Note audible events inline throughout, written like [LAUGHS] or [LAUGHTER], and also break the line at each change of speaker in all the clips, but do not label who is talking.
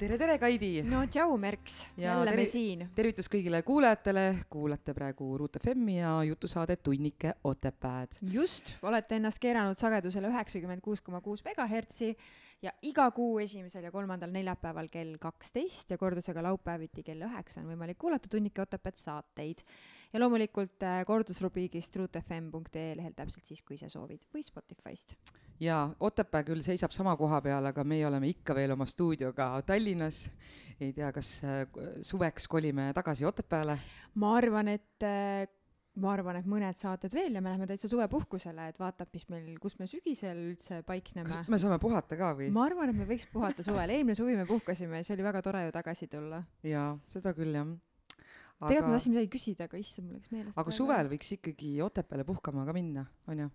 tere, tere, Kaidi!
no tšau, Merks! jälle me siin.
tervitus kõigile kuulajatele, kuulate praegu Ruut FM-i ja jutusaadet Tunnike Otepääd.
just, olete ennast keeranud sagedusele üheksakümmend kuus koma kuus megahertsi ja iga kuu esimesel ja kolmandal neljapäeval kell kaksteist ja kordusega laupäeviti kell üheksa on võimalik kuulata Tunnike Otepääd saateid. Ja loomulikult äh, kordusrubriigist ruutfm.ee lehel täpselt siis, kui ise soovid või Spotify'st
jaa, Otepää küll seisab sama koha peal, aga meie oleme ikka veel oma stuudioga Tallinnas. ei tea, kas äh, suveks kolime tagasi Otepääle?
ma arvan, et äh, ma arvan, et mõned saated veel ja me läheme täitsa suvepuhkusele, et vaatab, mis meil, kus me sügisel üldse paikneme.
kas me saame puhata ka või?
ma arvan, et me võiks puhata suvel, eelmine suvi me puhkasime ja see oli väga tore ju tagasi tulla.
jaa, seda küll jah
aga.... tegelikult ma tahtsin midagi küsida, aga issand, mul läks meelest.
aga suvel võiks ikkagi Otepääle puhkama ka minna, onju?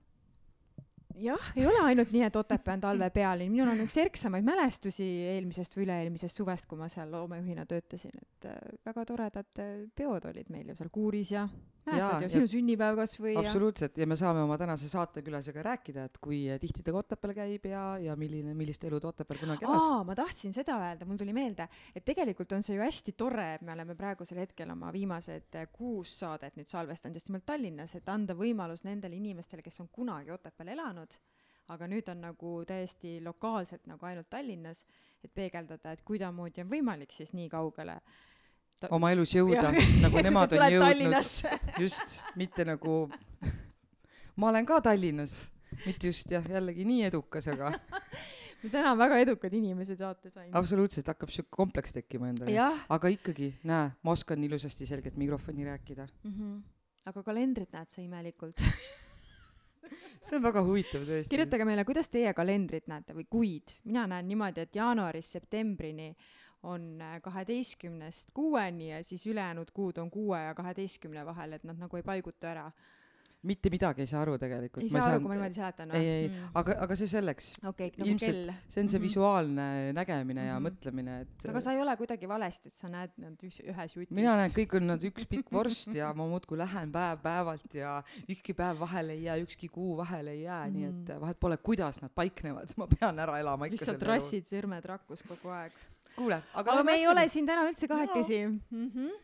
Jah, ei ole ainult nii, et Otepää on talve pealinn, minul on üks erksamaid mälestusi eelmisest või üle-eelmisest suvest, kui ma seal loomejuhina töötasin, et äh, väga toredad äh, peod olid meil ju seal kuuris ja mäletad ju, sinu sünnipäev kas või
absoluutselt. Ja me saame oma tänase saatekülalisega rääkida, et kui tihti ta Otepääl käib ja, ja milline, millist elu ta Otepääl kunagi elas.
aa, ma tahtsin seda öelda, mul tuli meelde, et tegelikult on see ju hästi tore, et me oleme praegusel hetkel oma viimased äh, kuus saadet nüüd salvestanud just nimelt Tallinnas, et anda võimalus nendele inimestele, kes on kunagi Otepääl elanud, aga nüüd on nagu täiesti lokaalselt nagu ainult Tallinnas, et peegeldada, et kuidamoodi on võimalik siis nii kaugele
ta... oma elus jõuda, [LAUGHS] nagu nemad on jõudnud. [LAUGHS] just, mitte nagu [LAUGHS] ma olen ka Tallinnas, mitte just jah, jällegi nii edukas, aga
täna on väga edukad inimesed saates ainult.
absoluutselt, hakkab siuke kompleks tekkima endale. aga ikkagi, näe, ma oskan ilusasti selgelt mikrofoni rääkida
mm. -hmm. aga kalendrit näed sa imelikult [LAUGHS]
see on väga huvitav tõesti.
kirjutage meile, kuidas teie kalendrit näete või kuid. mina näen niimoodi, et jaanuarist septembrini on äh, kaheteistkümnest kuueni ja siis ülejäänud kuud on kuue ja kaheteistkümne vahel, et nad nagu ei paigutu ära
mitte midagi ei saa aru tegelikult.
ei saa aru, kui ma niimoodi seletan
või? ei, ei mm., aga, aga see selleks.
okei okay,, nagu kell.
see on see mhm. visuaalne nägemine ja mm -hmm. mõtlemine, et.
aga sa ei ole kuidagi valesti, et sa näed nad ühes jutis.
mina näen, kõik on nad üks pikk vorst ja ma muudkui lähen päev-päevalt ja ükski päev vahele ei jää, ükski kuu vahele ei jää mm, -hmm. nii et mhm. vahet pole, kuidas nad paiknevad, ma pean ära elama ikka.
lihtsalt rassid sõrmed rakus kogu aeg
kuule,
aga, aga me ei ole siin täna üldse kahekesi no.. Mm -hmm.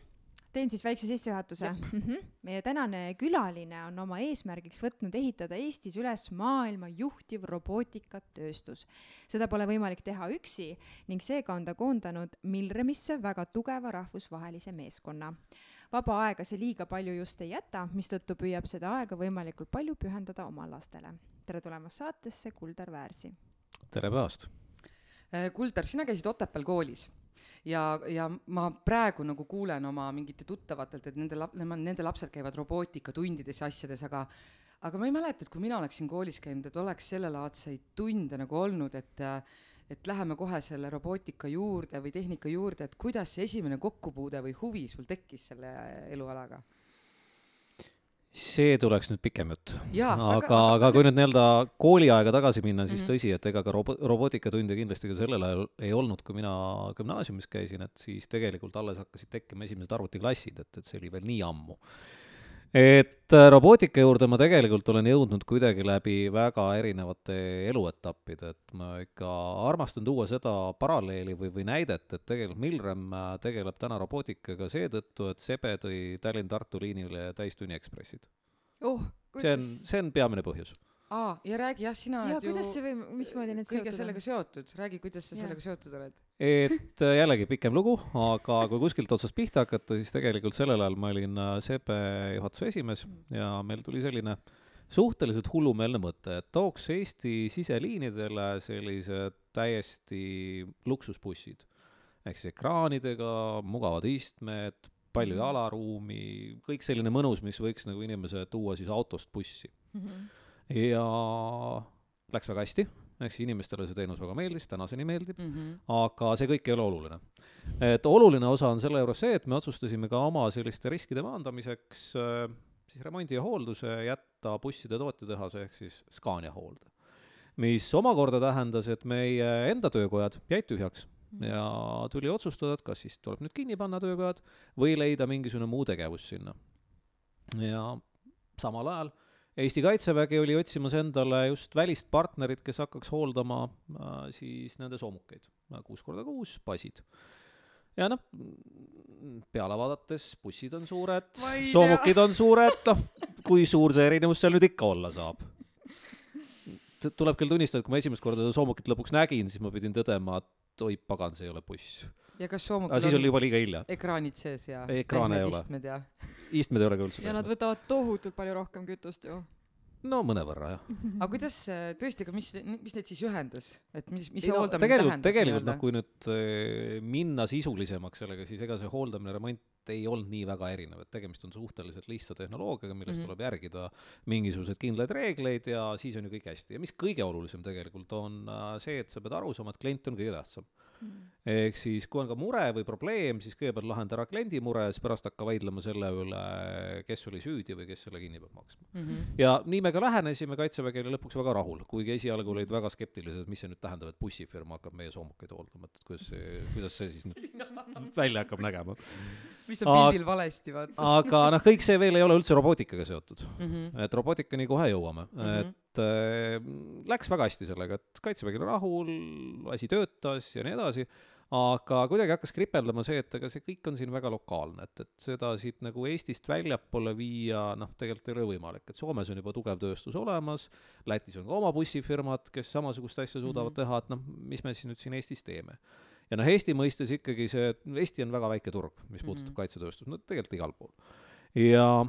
Teen siis väikse sissejuhatuse. Mm -hmm. meie tänane külaline on oma eesmärgiks võtnud ehitada Eestis üles maailma juhtiv robootikatööstus. seda pole võimalik teha üksi ning seega on ta koondanud Milremisse väga tugeva rahvusvahelise meeskonna vaba aega see liiga palju just ei jäta, mistõttu püüab seda aega võimalikult palju pühendada oma lastele. tere tulemast saatesse, Kuldar Väärsi!
tere päevast!
Äh, Kuldar, sina käisid Otepääl koolis ja, ja ma praegu nagu kuulen oma mingite tuttavatelt, et nende lap-, nende lapsed käivad robootikatundides ja asjades, aga aga ma ei mäleta, et kui mina oleksin koolis käinud, et oleks sellelaadseid tunde nagu olnud, et et läheme kohe selle robootika juurde või tehnika juurde, et kuidas see esimene kokkupuude või huvi sul tekkis selle elualaga?
See tuleks nüüd pikem jutt. aga, aga, aga kui nüüd nii-öelda kooliaega tagasi minna, siis mm -hmm. tõsi, et ega ka robo-, robootikatunde kindlasti ka sellel ajal ei olnud, kui mina gümnaasiumis käisin, et siis tegelikult alles hakkasid tekkima esimesed arvutiklassid, et, et see oli veel nii ammu et äh, robootika juurde ma tegelikult olen jõudnud kuidagi läbi väga erinevate eluetappide, et ma ikka armastan tuua seda paralleeli või, või näidet, et tegelikult Milrem äh, tegeleb täna robootikaga seetõttu, et Sebe tõi Tallinn-Tartu liinile täistunniekspressid
oh,.
see on, see on peamine põhjus
aa, ja räägi jah, sina
ja, oled ju kuidas see või mismoodi need
kõige sellega seotud, räägi, kuidas sa ja. sellega seotud oled.
et äh, jällegi pikem lugu, aga kui kuskilt otsast pihta hakata, siis tegelikult sellel ajal ma olin äh, CP juhatuse esimees ja meil tuli selline suhteliselt hullumeelne mõte, et tooks Eesti siseliinidele sellised täiesti luksusbussid. ehk siis ekraanidega, mugavad istmed, palju mhm. jalaruumi, kõik selline mõnus, mis võiks nagu inimese tuua siis autost bussi mm. -hmm ja läks väga hästi, eks inimestele see teenus väga meeldis, tänaseni meeldib mm, -hmm. aga see kõik ei ole oluline. et oluline osa on selle juures see, et me otsustasime ka oma selliste riskide maandamiseks äh, siis remondi ja hoolduse jätta busside tootjatehase ehk siis Scania hoolde. mis omakorda tähendas, et meie enda töökojad jäid tühjaks ja tuli otsustada, et kas siis tuleb nüüd kinni panna töökojad või leida mingisugune muu tegevus sinna. ja samal ajal Eesti Kaitsevägi oli otsimas endale just välist partnerit, kes hakkaks hooldama äh, siis nende soomukeid, kuus korda kuus basid ja noh, peale vaadates bussid on suured, soomukid on suured, noh, kui suur see erinevus seal nüüd ikka olla saab? tuleb küll tunnistada, et kui ma esimest korda seda soomukit lõpuks nägin, siis ma pidin tõdema, et oi pagan, see ei ole buss.
Ja kas soomukil
aga siis oli juba liiga hilja.
ekraanid sees ja
ekraane ei ole.
istmed ja
istmed ei ole ka üldse
ja nad võtavad tohutult palju rohkem kütust ju
no mõnevõrra jah.
aga kuidas tõesti, aga mis, mis neid siis ühendas, et mis, mis
ei,
see
no,
hooldamine
tegelikult,
tähendas?
tegelikult noh, kui nüüd äh, minna sisulisemaks sellega, siis ega see hooldamine, remont ei olnud nii väga erinev, et tegemist on suhteliselt lihtsa tehnoloogiaga, milles mm -hmm. tuleb järgida mingisuguseid kindlaid reegleid ja siis on ju kõik hästi. ja mis kõige olulisem tegelikult on äh, see, et sa pead aru saama, et klient on kõige tähtsam mm.. Ehk siis, kui on ka mure või probleem, siis kõigepealt lahenda ära kliendi mure, siis pärast hakka vaidlema selle üle, kes oli süüdi või kes selle kinni peab maksma mm. -hmm. ja nii me ka lähenesime, Kaitsevägi oli lõpuks väga rahul, kuigi esialgu olid väga skeptilised, et mis see nüüd tähendab, et bussifirma hakkab meie soomukeid hooldama, et kuidas see, kuidas see siis nüüd [LAUGHS] välja hakkab nägema
mis on pildil valesti, vaata.
aga noh, kõik see veel ei ole üldse robootikaga seotud mm.
-hmm.
et robootikani kohe jõuame mm. -hmm. et äh, läks väga hästi sellega, et kaitsevägi oli rahul, asi töötas ja nii edasi, aga kuidagi hakkas kripeldama see, et ega see kõik on siin väga lokaalne, et, et seda siit nagu Eestist väljapoole viia, noh, tegelikult ei ole võimalik, et Soomes on juba tugev tööstus olemas, Lätis on ka oma bussifirmad, kes samasugust asja suudavad mm -hmm. teha, et noh, mis me siis nüüd siin Eestis teeme ja noh, Eesti mõistes ikkagi see, Eesti on väga väike turg, mis puudutab mm -hmm. kaitsetööstust, no tegelikult igal pool. ja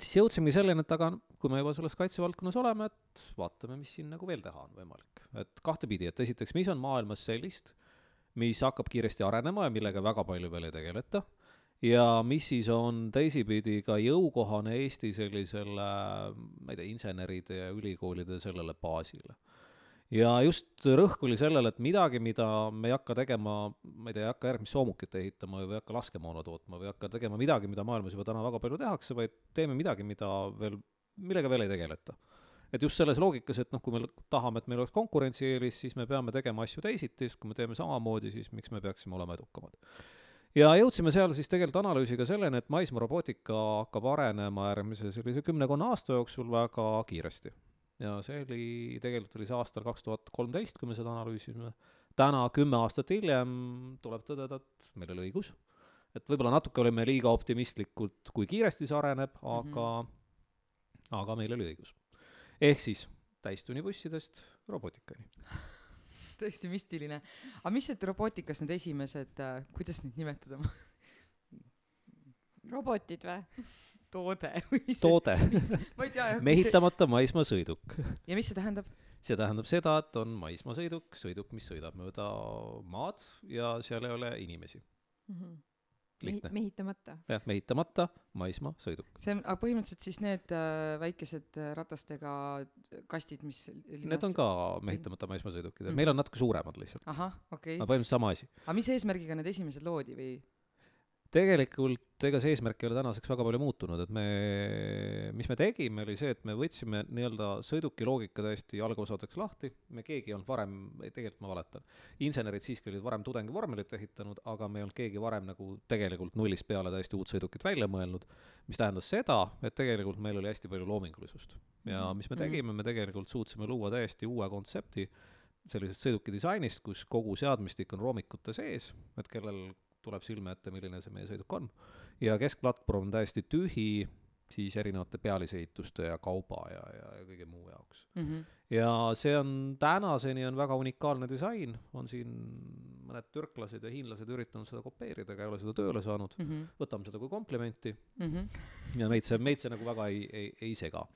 siis jõudsimegi selleni, et aga kui me juba selles kaitsevaldkonnas oleme, et vaatame, mis siin nagu veel teha on võimalik. et kahtepidi, et esiteks, mis on maailmas sellist, mis hakkab kiiresti arenema ja millega väga palju veel ei tegeleta, ja mis siis on teisipidi ka jõukohane Eesti sellisele, ma ei tea, inseneride ja ülikoolide sellele baasile ja just rõhk oli sellele, et midagi, mida me ei hakka tegema, ma ei tea, ei hakka järgmist soomukit ehitama või ei hakka laskemoona tootma või ei hakka tegema midagi, mida maailmas juba täna väga palju tehakse, vaid teeme midagi, mida veel, millega veel ei tegeleta. Et just selles loogikas, et noh, kui me tahame, et meil oleks konkurentsieelis, siis me peame tegema asju teisiti, sest kui me teeme samamoodi, siis miks me peaksime olema edukamad ja jõudsime seal siis tegelikult analüüsiga selleni, et maismaarobootika hakkab arenema järgmise sellise kümmekonna aasta jooksul väga kiiresti ja see oli, tegelikult oli see aastal kaks tuhat kolmteist, kui me seda analüüsisime. täna, kümme aastat hiljem, tuleb tõdeda, et meil oli õigus. et võib-olla natuke olime liiga optimistlikud, kui kiiresti see areneb, aga mm, -hmm. aga meil oli õigus. Ehk siis täistunnibussidest robootikani [LAUGHS]
tõesti müstiline. aga mis need robootikas need esimesed äh,, kuidas neid nimetada [LAUGHS]
robotid või? [LAUGHS]
toode või mis
toode
ma ei tea jah
mehitamata maismaasõiduk
ja mis see tähendab
see tähendab seda et on maismaasõiduk sõiduk mis sõidab mööda maad ja seal ei ole inimesi
mm -hmm.
Lihtne.
mehitamata.
Jah mehitamata maismaasõiduk
see on aga põhimõtteliselt siis need äh, väikesed äh, ratastega kastid mis linnas
need on ka mehitamata maismaasõidukid. Mm. -hmm. meil on natuke suuremad lihtsalt.
Ahah okei.
Aga põhimõtteliselt sama asi.
Aga mis eesmärgiga need esimesed loodi või
tegelikult ega see eesmärk ei ole tänaseks väga palju muutunud, et me, mis me tegime, oli see, et me võtsime nii-öelda sõiduki loogika täiesti algosadeks lahti, me keegi ei olnud varem, tegelikult ma valetan, insenerid siiski olid varem tudengivormelit ehitanud, aga me ei olnud keegi varem nagu tegelikult nullist peale täiesti uut sõidukit välja mõelnud, mis tähendas seda, et tegelikult meil oli hästi palju loomingulisust. ja mis me tegime, me tegelikult suutsime luua täiesti uue kontsepti sellisest sõiduki disainist, kus kogu seadmistik on roomikute sees, et kellel tuleb silme ette, milline see meie sõiduk on. ja keskplatvorm täiesti tühi, siis erinevate pealisehituste ja kauba ja, ja, ja kõige muu jaoks
mm -hmm.
ja see on tänaseni on väga unikaalne disain, on siin mõned türklased ja hiinlased üritanud seda kopeerida, aga ei ole seda tööle saanud
mm. -hmm.
võtame seda kui komplimenti
mm -hmm.
ja meid see, meid see nagu väga ei, ei, ei sega.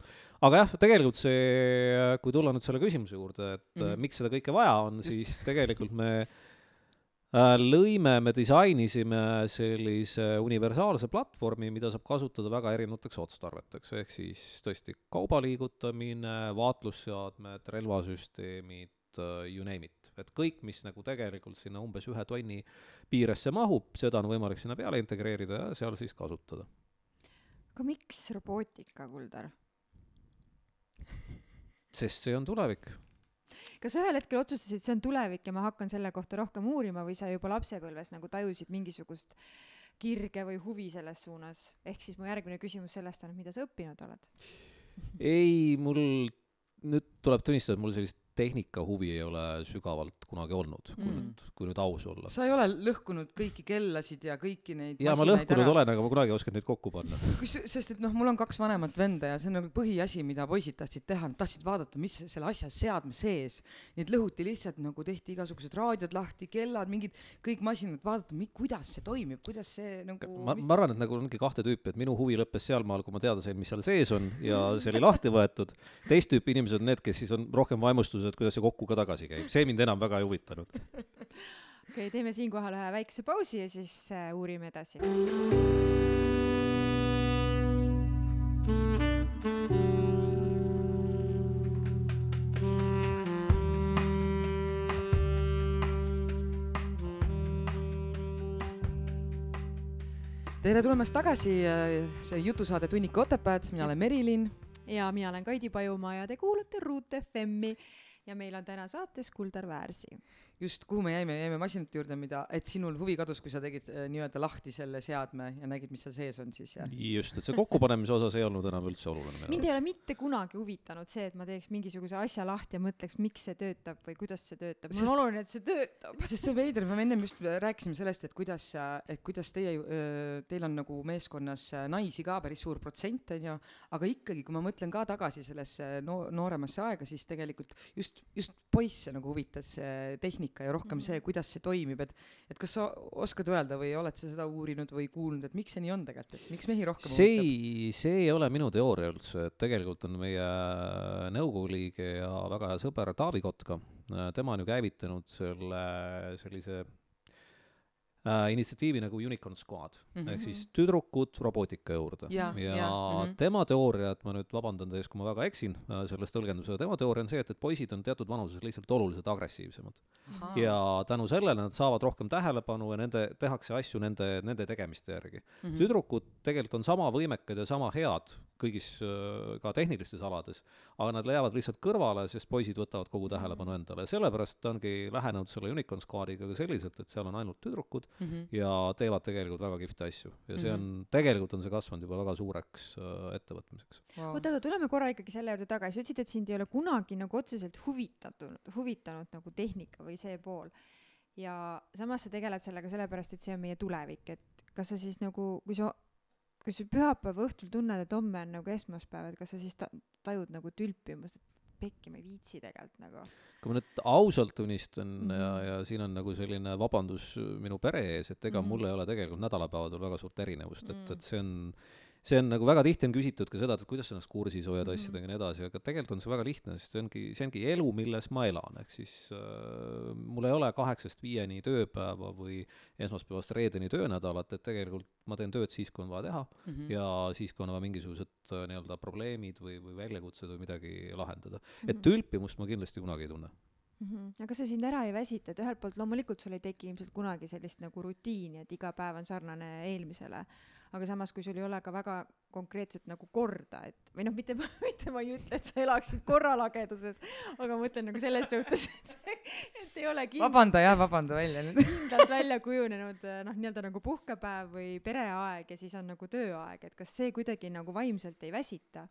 aga jah, tegelikult see, kui tulla nüüd selle küsimuse juurde, et mm. -hmm. miks seda kõike vaja on, siis tegelikult me lõime, me disainisime sellise universaalse platvormi, mida saab kasutada väga erinevateks otstarveteks, ehk siis tõesti kauba liigutamine, vaatlusseadmed, relvasüsteemid, äh, you name it, et kõik, mis nagu tegelikult sinna umbes ühe tonni piiresse mahub, seda on võimalik sinna peale integreerida ja seal siis kasutada.
aga miks robootika, Kuldar?
sest see on tulevik
kas ühel hetkel otsustasid, see on tulevik ja ma hakkan selle kohta rohkem uurima või sa juba lapsepõlves nagu tajusid mingisugust kirge või huvi selles suunas? ehk siis mu järgmine küsimus sellest on, mida sa õppinud oled?
ei, mul nüüd tuleb tunnistada, et mul sellist tehnikahuvi ei ole sügavalt kunagi olnud, kui
Mm.
nüüd, kui nüüd aus olla.
sa ei ole lõhkunud kõiki kellasid ja kõiki neid
jaa, ma lõhkunud
ära.
olen, aga ma kunagi ei osanud neid kokku panna. [LAUGHS]
kus, sest et noh, mul on kaks vanemat venda ja see on nagu põhiasi, mida poisid tahtsid teha, nad tahtsid vaadata, mis selle asja seadme sees. Neid lõhuti lihtsalt nagu tehti igasugused raadiod lahti, kellad, mingid kõik masinad, vaadata, kuidas see toimib, kuidas see nagu
ma, ma arvan, et nagu ongi kahte tüüpi, et minu huvi lõppes sealmaal, kui ma teada sain, mis seal sees on ja see oli lahti võetud. teist tüüpi inimesed on need, kes siis on rohkem vaimustused, kuidas see kokku ka tagasi käib. see mind enam väga ei huvitanud. [LAUGHS]
okei okay,, teeme siinkohal ühe väikese pausi ja siis äh, uurime edasi.
tere tulemast tagasi, see jutusaade Tunnika Otepääd, mina olen Merilin.
ja mina olen Kaidi Pajumaa ja te kuulate Ruut FM-i ja meil on täna saates Kuldar Väärsi.
Just, kuhu me jäime, jäime masinate juurde, mida, et sinul huvi kadus, kui sa tegid äh, nii-öelda lahti selle seadme ja nägid, mis seal sees on siis ja
just, et see kokkupanemise osas ei olnud enam üldse oluline
mind ei ole mitte kunagi huvitanud see, et ma teeks mingisuguse asja lahti ja mõtleks, miks see töötab või kuidas see töötab. mul on oluline, et see töötab. [LAUGHS]
sest see veider, me ennem just rääkisime sellest, et kuidas, et kuidas teie, teil on nagu meeskonnas äh, naisi ka päris suur protsent, on ju, aga ikkagi, kui ma mõtlen ka tagasi sellesse no, nooremasse aega, siis tegelikult just, just poisse nagu huvitas see tehnika ja rohkem see, kuidas see toimib, et et kas sa oskad öelda või oled sa seda uurinud või kuulnud, et miks see nii on tegelikult, et miks mehi rohkem
see ei, see ei ole minu teooria üldse, et tegelikult on meie nõukogu liige ja väga hea sõber Taavi Kotka, tema on ju käivitanud selle sellise äh, initsiatiivi nagu Unicorn Squad mm. -hmm. ehk siis tüdrukud robootika juurde.
Ja,
ja
ja, mhm.
tema teooria, et ma nüüd vabandan teie ees, kui ma väga eksin äh, selles tõlgenduses, tema teooria on see, et, et poisid on teatud vanuses lihtsalt oluliselt agressiivsemad ja tänu sellele nad saavad rohkem tähelepanu ja nende, tehakse asju nende, nende tegemiste järgi
Mhm.
tüdrukud tegelikult on sama võimekad ja sama head kõigis äh, ka tehnilistes alades, aga nad jäävad lihtsalt kõrvale, sest poisid võtavad kogu tähelepanu endale ja sellepärast ongi lähenenud selle Unicorn Squadiga ka selliselt, et seal on ainult tüdrukud
Mhm.
ja teevad tegelikult väga kihvte asju ja see on
Mhm.
tegelikult on see kasvanud juba väga suureks äh, ettevõtmiseks.
Vau.
oota, oota, tuleme korra ikkagi selle juurde tagasi, sa ütlesid, et sind ei ole kunagi nagu otseselt huvitatud, huvitanud nagu tehnika või see pool. ja samas sa tegeled sellega sellepärast, et see on meie tulevik, et kas sa siis nagu, kui sa, kui sa pühapäeva õhtul tunned, et homme on nagu esmaspäev, et kas sa siis ta, tajud nagu tülpimust, et pekki, ma ei viitsi tegelikult nagu.
kui ma nüüd ausalt tunnistan mm. -hmm. ja, ja siin on nagu selline vabandus minu pere ees, et ega mm. -hmm. mul ei ole tegelikult nädalapäevadel väga suurt erinevust, et
Mm.
mm., et see on see on nagu väga tihti on küsitud ka seda, et kuidas sa ennast kursis hoiad
Mhm.
asjadega ja nii edasi, aga tegelikult on see väga lihtne, sest see ongi, see ongi elu, milles ma elan, ehk siis äh, mul ei ole kaheksast viieni tööpäeva või esmaspäevast reedeni töönädalat, et tegelikult ma teen tööd siis, kui on vaja teha
Mhm.
ja siis, kui on vaja mingisugused äh, nii-öelda probleemid või, või väljakutsed või midagi lahendada. et
Mhm.
tülpimust ma kindlasti kunagi ei tunne.
Mhm. aga see sind ära ei väsita, et ühelt poolt loomulikult sul ei teki ilmselt kunagi sellist nagu rutiini, et iga päev on sarnane eelmisele, aga samas, kui sul ei ole ka väga konkreetset nagu korda, et või noh, mitte, [LAUGHS] mitte ma ei ütle, et sa elaksid korralageduses, aga ma mõtlen nagu selles suhtes, et, et ei ole kindlalt,
vabanda jah, vabanda välja nüüd
kindlalt välja kujunenud noh, nii-öelda nagu puhkepäev või pereaeg ja siis on nagu tööaeg, et kas see kuidagi nagu vaimselt ei väsita?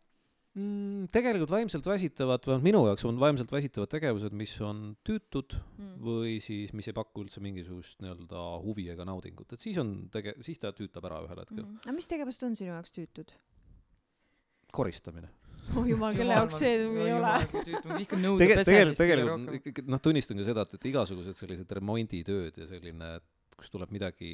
Mm, tegelikult vaimselt väsitavad, vähemalt minu jaoks on vaimselt väsitavad tegevused, mis on tüütud
Mm.
või siis, mis ei paku üldse mingisugust nii-öelda huvi ega naudingut, et siis on tege-, siis ta tüütab ära ühel hetkel mm..
Aga mis tegevused on sinu jaoks tüütud?
koristamine. [LAUGHS]
oh jumal, kelle jaoks see ei ole?
tegelikult, tegelikult ikkagi noh, tunnistan ka seda, et, et igasugused sellised remonditööd ja selline, kus tuleb midagi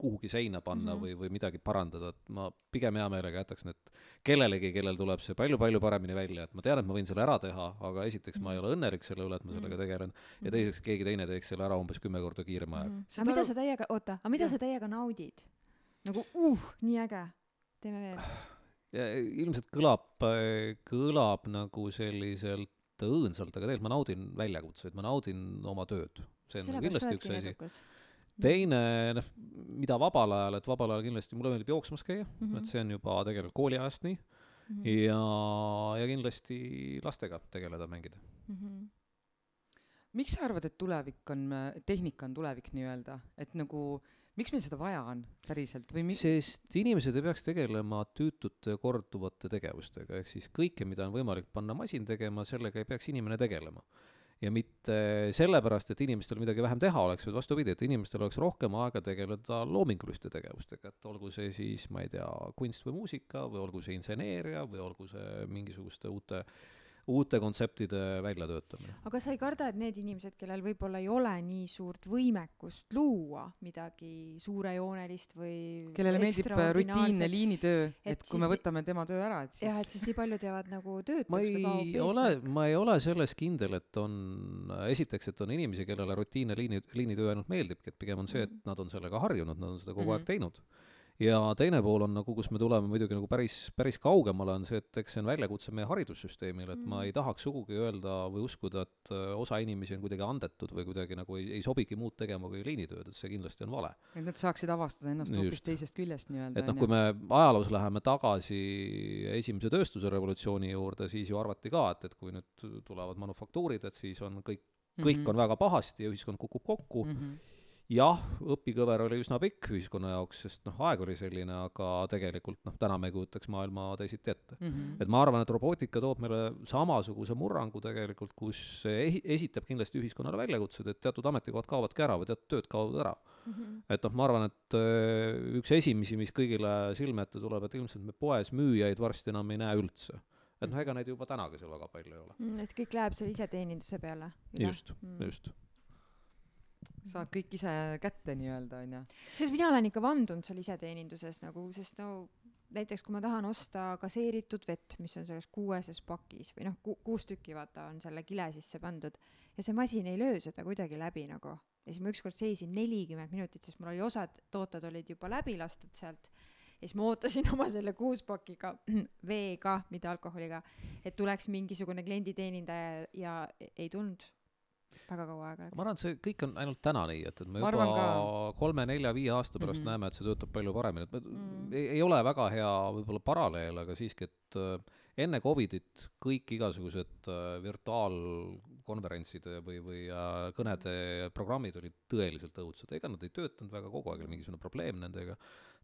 kuhugi seina panna mm
Mhm.
-hmm. või, või midagi parandada, et ma pigem hea meelega jätaks need kellelegi, kellel tuleb see palju-palju paremini välja, et ma tean, et ma võin selle ära teha, aga esiteks ma ei ole õnnelik selle üle, et ma sellega
Mhm.
tegelen, ja teiseks keegi teine teeks selle ära umbes kümme korda kiirema ajaga.
Mhm.
Saad
aga mida
aru-
sa täiega, oota, aga mida
Jah.
sa täiega naudid? nagu uh, nii äge. teeme veel.
ja ilmselt kõlab, kõlab nagu selliselt õõnsalt, aga tegelikult ma naudin väljakutseid, ma naudin oma tööd. see on nagu kindlasti üks asi. teine, noh, mida vabal ajal, et vabal ajal kindlasti mulle meeldib jooksmas käia mm,
Mhm.
-hmm. et see on juba tegelikult kooliajast nii.
Mhm.
ja, ja kindlasti lastega tegeleda, mängida.
Mhm.
miks sa arvad, et tulevik on, tehnika on tulevik nii-öelda, et nagu miks meil seda vaja on päriselt või mi-,
sest inimesed ei peaks tegelema tüütute korduvate tegevustega, ehk siis kõike, mida on võimalik panna masin tegema, sellega ei peaks inimene tegelema. Ja mitte sellepärast, et inimestel midagi vähem teha oleks, vaid vastupidi, et inimestel oleks rohkem aega tegeleda loominguliste tegevustega, et olgu see siis, ma ei tea, kunst või muusika või olgu see inseneeria või olgu see mingisuguste uute, uute kontseptide väljatöötamine.
aga sa ei karda, et need inimesed, kellel võib-olla ei ole nii suurt võimekust luua midagi suurejoonelist või
kellele meeldib äh, rutiinne liinitöö,
Et
et kui me võtame tema töö ära, et siis
jah, et siis nii paljud jäävad nagu töötuks
ma ei ole, ma ei ole selles kindel, et on, esiteks, et on inimesi, kellele rutiinne liini, liinitöö ainult meeldibki, et pigem on see, et
Mhm.
nad on sellega harjunud, nad on seda kogu
Mhm.
aeg teinud. Ja teine pool on nagu, kus me tuleme muidugi nagu päris, päris kaugemale, on see, et eks see on väljakutse meie haridussüsteemile, et ma
Mhm.
ei tahaks sugugi öelda või uskuda, et äh, osa inimesi on kuidagi andetud või kuidagi nagu ei, ei sobigi muud tegema kui liinitööd, et see kindlasti on vale.
et nad saaksid avastada ennast hoopis teisest küljest nii-öelda
et noh, kui me ajaloos läheme tagasi esimese tööstuse revolutsiooni juurde, siis ju arvati ka, et, et kui nüüd tulevad manufaktuurid, et siis on kõik, kõik
Mhm.
on väga pahasti ja ühiskond kukub kokku. jah, õpikõver oli üsna pikk ühiskonna jaoks, sest noh, aeg oli selline, aga tegelikult noh, täna me ei kujutaks maailma teisiti ette.
Mhm.
et ma arvan, et robootika toob meile samasuguse murrangu tegelikult, kus ehi- esitab kindlasti ühiskonnale väljakutsed, et teatud ametikohad kaovadki ära või teatud tööd kaovad ära.
Mhm.
et noh, ma arvan, et öö, üks esimesi, mis kõigile silme ette tuleb, et ilmselt me poes müüjaid varsti enam ei näe üldse. et noh, ega neid juba tänagi seal väga palju ei ole.
Mm, et kõik läheb seal iseteeninduse peale.
just, just.
Saad kõik ise kätte nii-öelda onju.
sest mina olen ikka vandunud seal iseteeninduses nagu, sest no näiteks kui ma tahan osta gaseeritud vett, mis on selles kuueses pakis või noh ku,, kuus tükki vaata on selle kile sisse pandud ja see masin ei löö seda kuidagi läbi nagu. ja siis ma ükskord seisin nelikümmend minutit, sest mul oli osad tooted olid juba läbi lastud sealt ja siis ma ootasin [LAUGHS] oma selle kuuspakiga [CLEARS THROAT] veega, mitte alkoholiga, et tuleks mingisugune klienditeenindaja ja ei tulnud. Väga kaua aega läks
ma. arvan, et see kõik on ainult täna nii, et, et me
Ma
juba
arvan
kolme-nelja-viie aasta pärast mm. -hmm. näeme, et see töötab palju paremini, et me
Mm.
mm. ei, ei ole väga hea võib-olla paralleel, aga siiski, et äh, enne Covidit kõik igasugused äh, virtuaalkonverentside või, või äh, kõnede programmid olid tõeliselt õudsed, ega nad ei töötanud väga kogu aeg, oli mingisugune probleem nendega.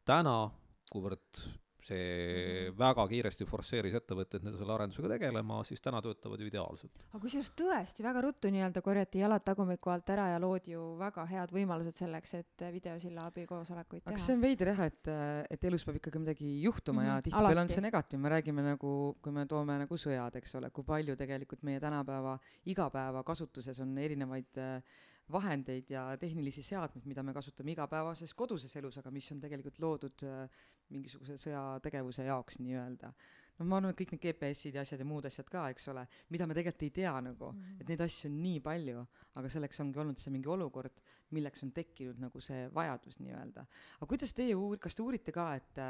täna, kuivõrd see
Mhm.
väga kiiresti forsseeris ettevõtteid nende selle arendusega tegelema, siis täna töötavad ju ideaalselt.
aga kusjuures tõesti väga ruttu nii-öelda korjati jalad tagumiku alt ära ja loodi ju väga head võimalused selleks, et videosilla abil koosolekuid
aga
teha
see on veider jah, et, et elus peab ikkagi midagi juhtuma mm -hmm. ja
Mhm,
tihtipeale on see negatiivne, me räägime nagu, kui me toome nagu sõjad, eks ole, kui palju tegelikult meie tänapäeva igapäevakasutuses on erinevaid äh, vahendeid ja tehnilisi seadmeid, mida me kasutame igapäevases koduses elus, aga mis on tegelikult loodud äh, mingisuguse sõjategevuse jaoks nii-öelda. noh, ma arvan, et kõik need GPS-id ja asjad ja muud asjad ka, eks ole, mida me tegelikult ei tea nagu, et neid asju on nii palju, aga selleks ongi olnud see mingi olukord, milleks on tekkinud nagu see vajadus nii-öelda. aga kuidas teie uur-, kas te uurite ka, et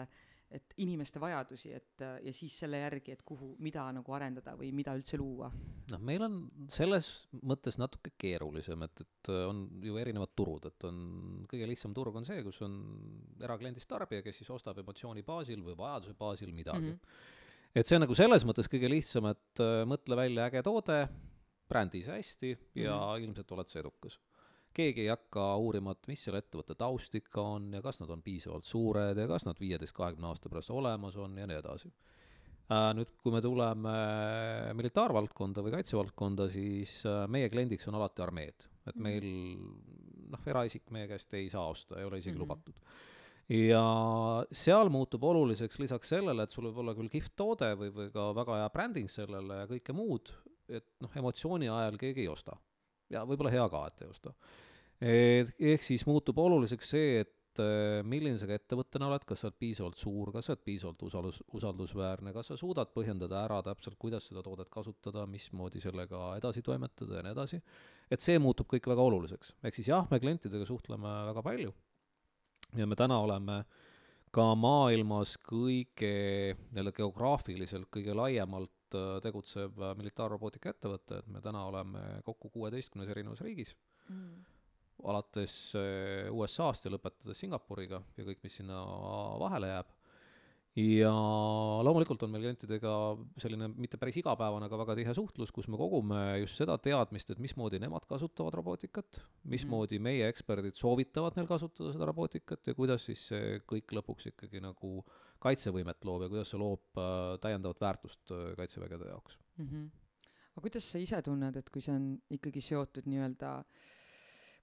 et inimeste vajadusi, et ja siis selle järgi, et kuhu, mida nagu arendada või mida üldse luua
noh, meil on selles mõttes natuke keerulisem, et, et on ju erinevad turud, et on, kõige lihtsam turg on see, kus on erakliendist tarbija, kes siis ostab emotsiooni baasil või vajaduse baasil midagi mm. -hmm. et see on nagu selles mõttes kõige lihtsam, et äh, mõtle välja äge toode, brändi see hästi ja mm -hmm. ilmselt oled sa edukas. Keegi ei hakka uurima, et mis selle ettevõtte taust ikka on ja kas nad on piisavalt suured ja kas nad viieteist, kahekümne aasta pärast olemas on ja nii edasi Äh, nüüd, kui me tuleme militaarvaldkonda või kaitsevaldkonda, siis äh, meie kliendiks on alati armeed, et
Mhm.
meil noh, eraisik meie käest ei saa osta, ei ole isegi mm -hmm. lubatud. ja seal muutub oluliseks lisaks sellele, et sul võib olla küll kihvt toode või, või ka väga hea bränding sellele ja kõike muud, et noh, emotsiooni ajal keegi ei osta. Ja võib-olla hea ka, et ei osta. ehk siis muutub oluliseks see, et äh, milline sa ka ettevõttena oled, kas sa oled piisavalt suur, kas sa oled piisavalt usaldus, usaldusväärne, kas sa suudad põhjendada ära täpselt, kuidas seda toodet kasutada, mismoodi sellega edasi toimetada ja nii edasi. et see muutub kõik väga oluliseks, ehk siis jah, me klientidega suhtleme väga palju ja me täna oleme ka maailmas kõige nii-öelda geograafiliselt kõige laiemalt äh, tegutsev äh, militaarrobootika ettevõte, et me täna oleme kokku kuueteistkümnes erinevas riigis
Mm.
alates äh, USA-st ja lõpetades Singapuriga ja kõik, mis sinna vahele jääb. Ja loomulikult on meil klientidega selline mitte päris igapäevane, aga väga tihe suhtlus, kus me kogume just seda teadmist, et mismoodi nemad kasutavad robootikat, mismoodi
Mhm.
meie eksperdid soovitavad neil kasutada seda robootikat ja kuidas siis see kõik lõpuks ikkagi nagu kaitsevõimet loob ja kuidas see loob äh, täiendavat väärtust äh, kaitsevägede jaoks.
mm. -hmm. aga kuidas sa ise tunned, et kui see on ikkagi seotud nii-öelda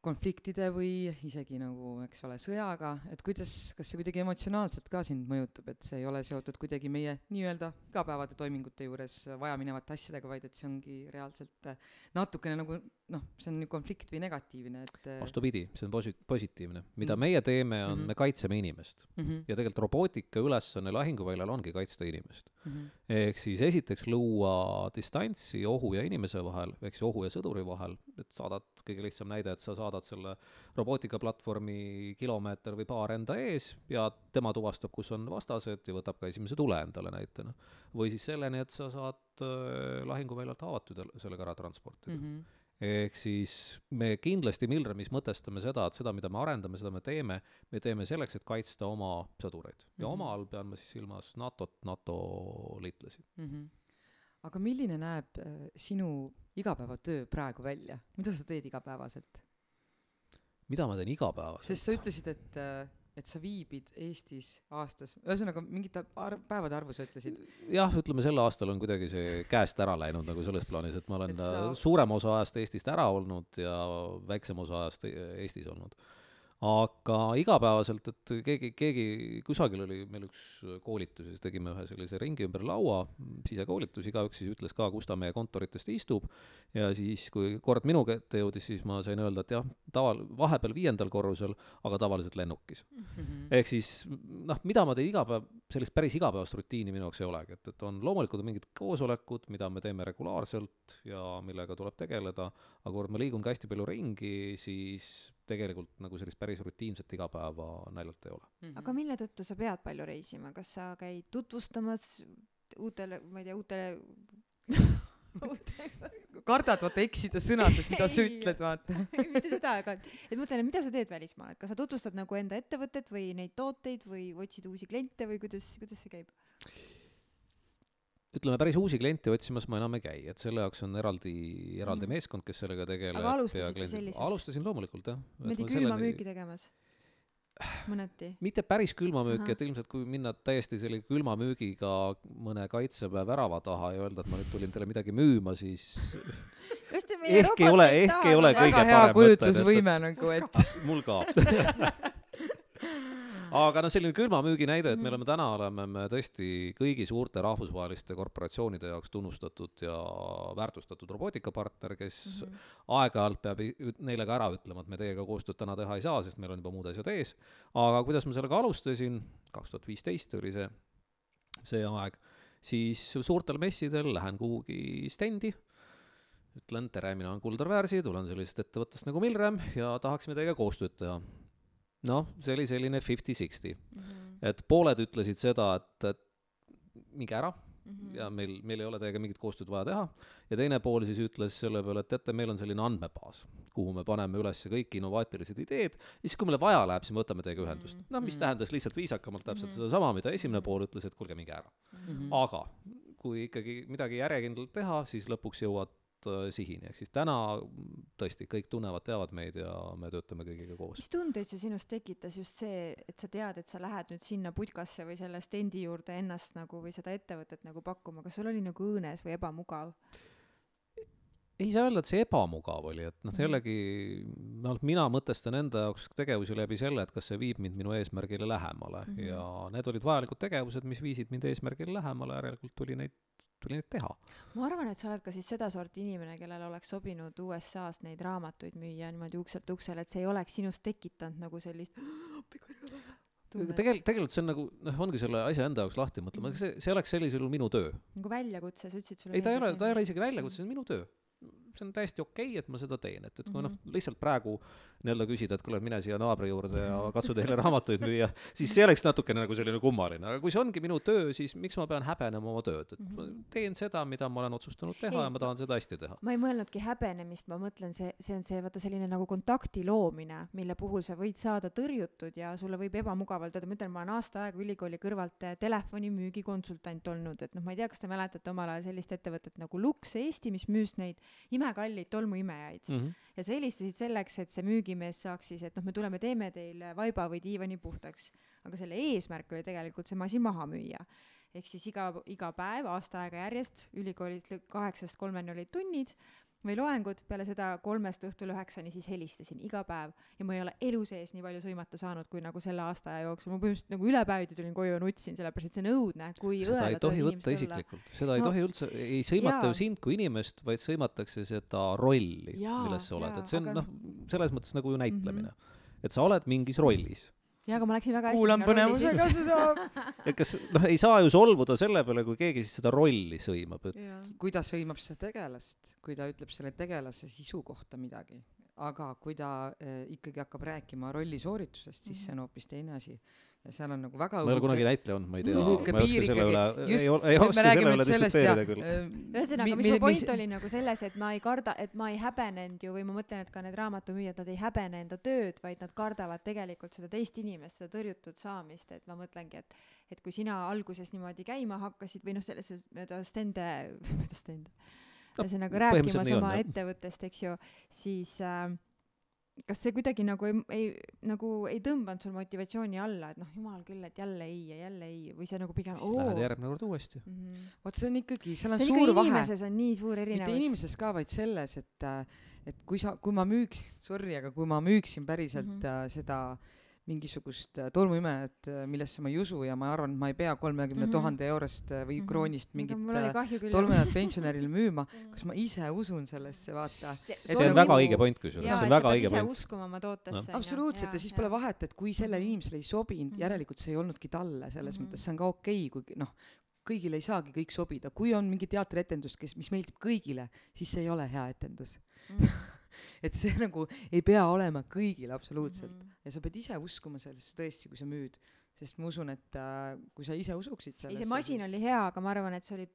konfliktide või isegi nagu, eks ole, sõjaga, et kuidas, kas see kuidagi emotsionaalselt ka sind mõjutab, et see ei ole seotud kuidagi meie nii-öelda igapäevade toimingute juures vajaminevate asjadega, vaid et see ongi reaalselt äh, natukene nagu noh, see on ju konflikt või negatiivne, et äh,
vastupidi, see on posi-, positiivne. mida
Mm.
meie teeme, on
Mhm.
me kaitseme inimest.
mm -hmm,
ja tegelikult robootika ülesanne lahinguväljal ongi kaitsta inimest.
mm -hmm,
ehk siis esiteks luua distantsi ohu ja inimese vahel, ehk siis ohu ja sõduri vahel, et saadad, kõige lihtsam näide, et sa saadad selle robootikaplatvormi kilomeeter või paar enda ees ja tema tuvastab, kus on vastased ja võtab ka esimese tule endale näitena. või siis selleni, et sa saad äh, lahinguväljalt haavatud sellega ära transportida
mm. -hmm.
ehk siis me kindlasti Milremis mõtestame seda, et seda, mida me arendame, seda me teeme, me teeme selleks, et kaitsta oma sõdureid ja
Mhm.
oma all pean ma siis silmas NATO-t, NATO liitlasi.
mm. -hmm. Aga milline näeb äh, sinu igapäevatöö praegu välja, mida sa teed igapäevaselt?
mida ma teen igapäevaselt?
sest sa ütlesid, et äh, et sa viibid Eestis aastas, ühesõnaga mingite arv, päevade arvu sa ütlesid.
jah, ütleme sel aastal on kuidagi see käest ära läinud nagu selles plaanis, et ma olen
Et sa-
suurema osa ajast Eestist ära olnud ja väiksem osa ajast E- Eestis olnud. Aga igapäevaselt, et keegi, keegi, kusagil oli meil üks koolitus ja siis tegime ühe sellise ringi ümber laua, sisekoolitus, igaüks siis ütles ka, kus ta meie kontoritest istub ja siis, kui kord minu kätte jõudis, siis ma sain öelda, et jah, taval-, vahepeal viiendal korrusel, aga tavaliselt lennukis
mm. -hmm.
ehk siis noh, mida ma teen igapäev, sellist päris igapäevast rutiini minu jaoks ei olegi, et, et on loomulikult on mingid koosolekud, mida me teeme regulaarselt ja millega tuleb tegeleda, aga kuna ma liigun ka hästi palju ringi, siis tegelikult nagu sellist päris rutiinset igapäeva naljalt ei ole.
Mhm.
aga mille tõttu sa pead palju reisima, kas sa käid tutvustamas uutele, ma ei tea, uutele [LAUGHS]
kardad vaata eksida sõnades, mida sa ütled, vaata. [LAUGHS]
mitte seda, aga et, et mõtlen, et mida sa teed välismaal, et kas sa tutvustad nagu enda ettevõtet või neid tooteid või otsid uusi kliente või kuidas, kuidas see käib?
Ütleme, päris uusi kliente otsimas ma enam ei käi, et selle jaoks on eraldi, eraldi
Mhm.
meeskond, kes sellega tegeleb.
Aga alustasite selliselt?
alustasin loomulikult, jah.
Niimoodi
ma
külmamüüki tegemas? mõneti? [SIGHS]
mitte päris külmamüüki, et ilmselt kui minna täiesti selle külmamüügiga mõne kaitseväe värava taha ja öelda, et ma nüüd tulin teile midagi müüma, siis [LAUGHS] Ehk ei ole- ehk ei ole kõige
väga hea
parem mõte, et-
kujutlusvõime nagu, et [LAUGHS]
mul ka [LAUGHS] aga noh, selline külmamüügi näide, et me
Mhm.
oleme täna, oleme me tõesti kõigi suurte rahvusvaheliste korporatsioonide jaoks tunnustatud ja väärtustatud robootikapartner, kes
Mhm.
aeg-ajalt peab neile ka ära ütlema, et me teiega koostööd täna teha ei saa, sest meil on juba muud asjad ees. aga kuidas ma sellega alustasin, kaks tuhat viisteist oli see, see aeg, siis suurtel messidel lähen kuhugi stendi, ütlen tere, mina olen Kuldar Väärsi, tulen sellisest ettevõttest nagu Milrem ja tahaksime teiega koostööd teha. Noh, see oli selline fifty-sixty,
Mhm.
et pooled ütlesid seda, et, et minge ära
Mhm.
ja meil, meil ei ole teiega mingit koostööd vaja teha. ja teine pool siis ütles selle peale, et teate, meil on selline andmebaas, kuhu me paneme üles kõik innovaatilised ideed, siis kui meile vaja läheb, siis me võtame teiega ühendust
Mhm.
noh, mis
Mhm.
tähendas lihtsalt viisakamalt täpselt
Mhm.
sedasama, mida esimene pool ütles, et kuulge, minge ära.
Mhm.
aga kui ikkagi midagi järjekindlalt teha, siis lõpuks jõuad äh, sihini, ehk siis täna tõesti kõik tunnevad, teavad meid ja me töötame kõigiga koos.
mis tundeid see sinus tekitas just see, et sa tead, et sa lähed nüüd sinna putkasse või selle stendi juurde ennast nagu või seda ettevõtet nagu pakkuma, kas sul oli nagu õõnes või ebamugav?
ei saa öelda, et see ebamugav oli, et noh,
Mhm.
jällegi noh, mina mõtestan enda jaoks tegevusi läbi selle, et kas see viib mind minu eesmärgile lähemale mm. -hmm. ja need olid vajalikud tegevused, mis viisid mind eesmärgile lähemale, järelikult tuli neid, tuli neid teha.
ma arvan, et sa oled ka siis sedasorti inimene, kellel oleks sobinud USA-s neid raamatuid müüa niimoodi ukselt uksele, et see ei oleks sinust tekitanud nagu sellist [GASPS]
tegelikult, tegelikult see on nagu noh, ongi selle asja enda jaoks lahti mõtlema, see, see oleks sellisel juhul minu töö.
nagu väljakutse, sa ütlesid sulle
ei, ta ei ole, ta ei ole isegi väljakutse, see on minu töö. See on täiesti okei okay,, et ma seda teen, et, et kui
Mhm.
noh, lihtsalt praegu nii-öelda küsida, et kuule, mine siia naabri juurde ja katsu teile raamatuid müüa, siis see oleks natukene nagu selline kummaline, aga kui see ongi minu töö, siis miks ma pean häbenema oma tööd, et ma
Mhm.
teen seda, mida ma olen otsustanud teha
Ei,
ja ma tahan seda hästi teha.
ma ei mõelnudki häbenemist, ma mõtlen, see, see on see, vaata selline nagu kontakti loomine, mille puhul sa võid saada tõrjutud ja sulle võib ebamugavalt öelda, ma ütlen, ma olen aasta aega ülikooli kõrvalt eh, telefonimüügi konsultant olnud, et noh, ma ei tea, kas te mäletate omal ajal sellist ettevõtet nagu Lux Eesti, mis müüs neid imekalleid tolmuimejaid
Mm -hmm.
ja sa helistasid selleks, et see müügimees saaks siis, et noh, me tuleme, teeme teile vaiba või diivani puhtaks. aga selle eesmärk oli tegelikult see masin maha müüa. ehk siis iga, iga päev aasta aega järjest ülikoolis lõ- kaheksast kolmeni olid tunnid või loengud, peale seda kolmest õhtul üheksani siis helistasin iga päev. Ja ma ei ole elu sees nii palju sõimata saanud, kui nagu selle aasta aja jooksul, ma põhimõtteliselt nagu ülepäeviti tulin koju ja nutsin, sellepärast et see on õudne, kui
seda ei tohi võtta isiklikult, seda ei
No-
tohi üldse, ei sõimata ju sind kui inimest, vaid sõimatakse seda rolli, milles sa oled, et see on
aga-
noh, selles mõttes nagu ju näitlemine.
Mhm.
et sa oled mingis rollis
jaa, aga ma läksin väga hästi
kuulan põnevusega seda,
et kas noh, ei saa ju solvuda selle peale, kui keegi siis seda rolli sõimab, et
kui ta sõimab seda tegelast, kui ta ütleb selle tegelase sisu kohta midagi, aga kui ta äh, ikkagi hakkab rääkima rolli sooritusest, siis see on hoopis teine asi. Ja seal on nagu väga
ma ei ole kunagi näitleja olnud, ma ei tea, ma ei oska selle üle ei, ei oska selle üle diskuteerida küll.
äh,
ühesõnaga,
mi-
mis
mi-
mu point
mis-
oli nagu selles, et ma ei karda, et ma ei häbenenud ju või ma mõtlen, et ka need raamatumüüjad, nad ei häbene enda tööd, vaid nad kardavad tegelikult seda teist inimest, seda tõrjutud saamist, et ma mõtlengi, et et kui sina alguses niimoodi käima hakkasid või noh, selles mööda stende, [LAUGHS] mööda stende,
No,
ühesõnaga rääkimas
on,
oma
jah.
ettevõttest, eks ju, siis äh, kas see kuidagi nagu ei, ei, nagu ei tõmbanud sul motivatsiooni alla, et noh, jumal küll, et jälle ei ja jälle ei või see nagu pigem oo
Lähed järgmine kord uuesti.
mm -hmm.
vot see on ikkagi, seal on
see on
suur vahe.
inimeses on nii suur
mitte
erinevus.
inimeses ka, vaid selles, et, et kui sa, kui ma müüks, sorry, aga kui ma müüksin päriselt mm. -hmm. seda mingisugust äh, tolmuimejat, millesse ma ei usu ja ma arvan, et ma ei pea kolmekümne
Mhm.
tuhande eurost äh, või
Mhm.
kroonist mingit äh, tolmuimejat pensionärile müüma, [LAUGHS] kas ma ise usun sellesse, vaata.
see on
nagu-
väga õige point kusjuures, see on väga õige point.
uskuma oma tootesse.
absoluutselt ja siis pole vahet, et kui sellele
Mhm.
inimesele ei sobinud, järelikult see ei olnudki talle, selles mõttes see on ka okei okay,, kui noh, kõigile ei saagi kõik sobida, kui on mingi teatrietendus, kes, mis meeldib kõigile, siis see ei ole hea etendus.
Mhm. [LAUGHS]
et see [LAUGHS] nagu ei pea olema kõigile absoluutselt
Mhm.
ja sa pead ise uskuma sellesse tõesti, kui sa müüd, sest ma usun, et äh, kui sa ise usuksid
ei,
sellesse.
see masin oli hea, aga ma arvan, et see oli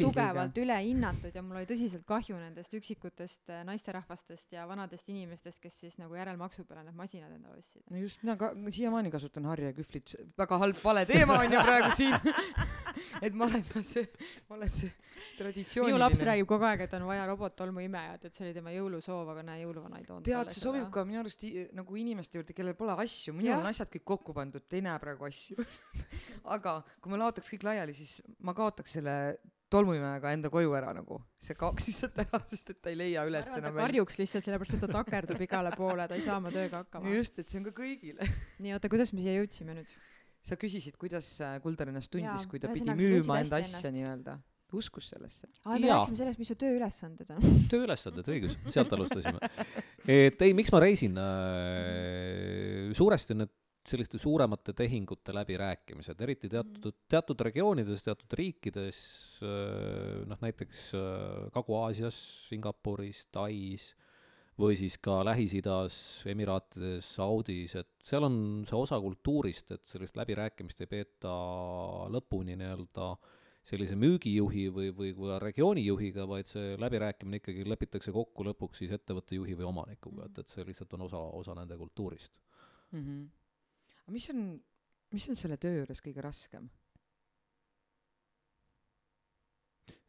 tugevalt ülehinnatud ja mul oli tõsiselt kahju nendest üksikutest äh, naisterahvastest ja vanadest inimestest, kes siis nagu järelmaksu peale need masinad endale ostsid.
no just, mina ka siiamaani kasutan Harja kühvlit, väga halb vale teema on ju praegu siin [LAUGHS] et ma olen see, ma olen see traditsiooniline.
minu laps räägib kogu aeg, et on vaja robottolmuimejat, et see oli tema jõulusoov, aga näe, jõuluvana ei toonud
tead, see sobib ka minu arust nagu inimeste juurde, kellel pole asju, minul on asjad kõik kokku pandud, te ei näe praegu asju. [LAUGHS] aga kui ma laotaks kõik laiali, siis ma kaotaks selle tolmuimejaga enda koju ära nagu, see kaoks lihtsalt ära, sest et ta ei leia üles
arvan, ta
enam välja.
karjuks lihtsalt sellepärast, et ta takerdub igale poole, ta ei saa oma tööga hakkama.
just, et see on ka kõigile. [LAUGHS]
nii, oota, kuidas me siia jõudsime nüüd?
sa küsisid, kuidas äh, Kuldar ennast tundis kui ta pidi müüma enda asja nii-öelda, uskus sellesse.
aa, me rääkisime sellest, mis su tööülesanded on. [LAUGHS]
tööülesanded, õigus, sealt alustasime. et ei, miks ma reisin äh,, suuresti need selliste suuremate tehingute läbirääkimised, eriti teatud, teatud regioonides, teatud riikides äh,, noh näiteks äh, Kagu-Aasias, Singapuris, Tais või siis ka Lähis-Idas, Emiraatides, Saudis, et seal on see osa kultuurist, et sellist läbirääkimist ei peeta lõpuni nii-öelda sellise müügijuhi või, või ka regioonijuhiga, vaid see läbirääkimine ikkagi lepitakse kokku lõpuks siis ettevõtte juhi või omanikuga, et, et see lihtsalt on osa, osa nende kultuurist.
mm. -hmm. Mis on, mis on selle töö juures kõige raskem?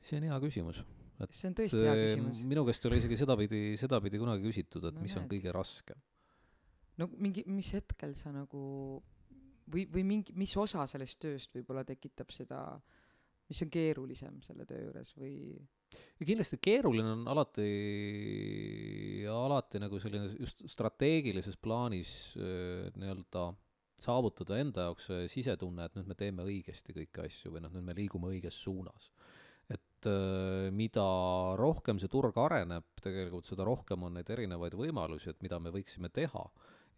see on hea küsimus.
see on tõesti hea küsimus.
minu käest ei ole isegi sedapidi, sedapidi kunagi küsitud, et
No
mis on
näed.
kõige raskem.
no mingi, mis hetkel sa nagu või, või mingi, mis osa sellest tööst võib-olla tekitab seda, mis on keerulisem selle töö juures või
ja kindlasti keeruline on alati, alati nagu selline just strateegilises plaanis äh, nii-öelda saavutada enda jaoks see sisetunne, et nüüd me teeme õigesti kõiki asju või noh, nüüd me liigume õiges suunas. et äh, mida rohkem see turg areneb, tegelikult seda rohkem on neid erinevaid võimalusi, et mida me võiksime teha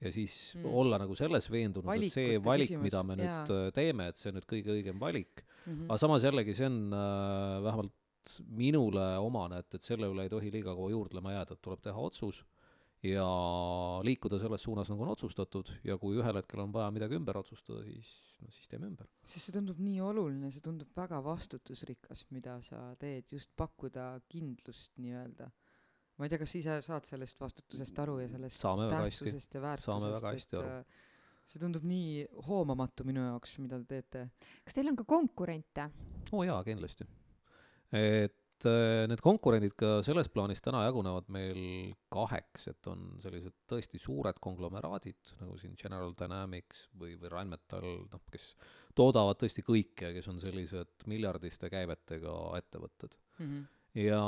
ja siis
Mm.
olla nagu selles veendunud, et see valik, mida me nüüd
jaa.
äh, teeme, et see on nüüd kõige õigem valik.
mm?
aga samas jällegi see on äh, vähemalt minule omane, et, et selle üle ei tohi liiga kaua juurdlema jääda, et tuleb teha otsus ja liikuda selles suunas, nagu on otsustatud ja kui ühel hetkel on vaja midagi ümber otsustada, siis, no siis teeme ümber.
sest see tundub nii oluline, see tundub väga vastutusrikas, mida sa teed, just pakkuda kindlust nii-öelda. ma ei tea, kas ise saad sellest vastutusest aru ja sellest
Saame
tähtsusest ja väärtusest, et äh, see tundub nii hoomamatu minu jaoks, mida te teete.
kas teil on ka konkurente?
oo oh jaa, kindlasti. et äh, need konkurendid ka selles plaanis täna jagunevad meil kaheks, et on sellised tõesti suured konglomeraadid, nagu siin General Dynamics või, või Rheinmetall, noh, kes toodavad tõesti kõike, kes on sellised miljardiste käivetega ettevõtted.
Mm -hmm.
ja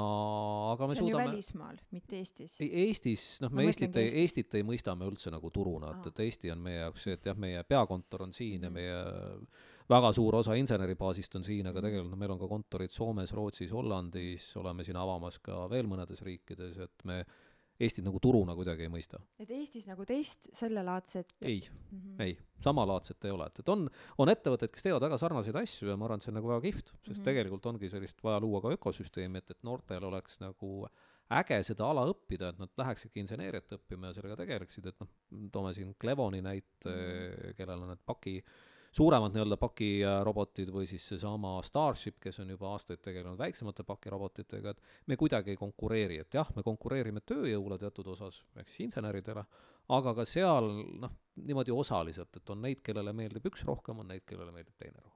aga me
see on ju
suudame
välismaal, mitte Eestis.
ei, Eestis, noh, me Eestit ei,
Eestis.
Eestit ei mõista me üldse nagu turuna, et, et Eesti on meie jaoks see, et jah, meie peakontor on siin ja
Mhm.
meie väga suur osa inseneribaasist on siin, aga tegelikult meil on ka kontorid Soomes, Rootsis, Hollandis, oleme siin avamas ka veel mõnedes riikides, et me Eestit nagu turuna kuidagi ei mõista.
et Eestis nagu teist sellelaadset
ei,
Mhm.
ei, samalaadset ei ole, et, et on, on ettevõtteid, kes teevad väga sarnaseid asju ja ma arvan, et see on nagu väga kihvt, sest mm. -hmm. tegelikult ongi sellist vaja luua ka ökosüsteemi, et, et noortel oleks nagu äge seda ala õppida, et nad läheksidki inseneeriat õppima ja sellega tegeleksid, et noh, toome siin Clevoni näite mm, -hmm. kellel on need paki, suuremad nii-öelda pakirobotid või siis seesama Starship, kes on juba aastaid tegelenud väiksemate pakirobotitega, et me kuidagi ei konkureeri, et jah, me konkureerime tööjõule teatud osas, ehk siis inseneridele, aga ka seal noh, niimoodi osaliselt, et on neid, kellele meeldib üks rohkem, on neid, kellele meeldib teine rohkem.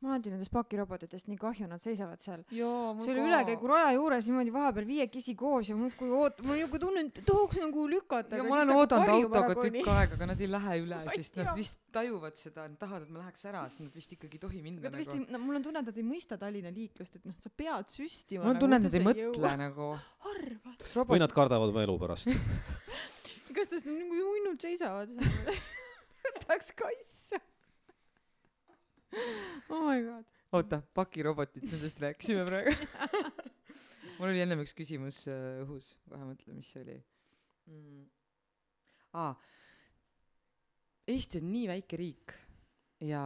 Mul on alati nendest pakirobotitest nii kahju, nad seisavad seal
jaa, mul
selle ülekäiguraja juures niimoodi vahepeal viiekesi koos ja muudkui oot-, ma nagu tunnen, tahaks nagu lükata.
ja ma olen oodanud autoga tükk aega, aga nad ei lähe üle, [LAUGHS] sest nad vist tajuvad seda, nad tahavad, et ma läheks ära, sest nad vist ikkagi ei tohi minna
ta vist
nagu
ei, no mul on tunne, et nad ei mõista Tallinna liiklust, et noh, sa pead süstima.
mul on tunne, et nad ei mõtle nagu.
arvad,
või nad kardavad oma elu pärast [LAUGHS]
kas siis nagu uinult seisavad [LAUGHS] seal? tahaks kaissa. [LAUGHS] oh my god.
oota, pakirobotid, nendest rääkisime praegu. [LAUGHS] mul oli ennem üks küsimus äh, õhus, kohe mõtlen, mis see oli mm.. aa, Eesti on nii väike riik ja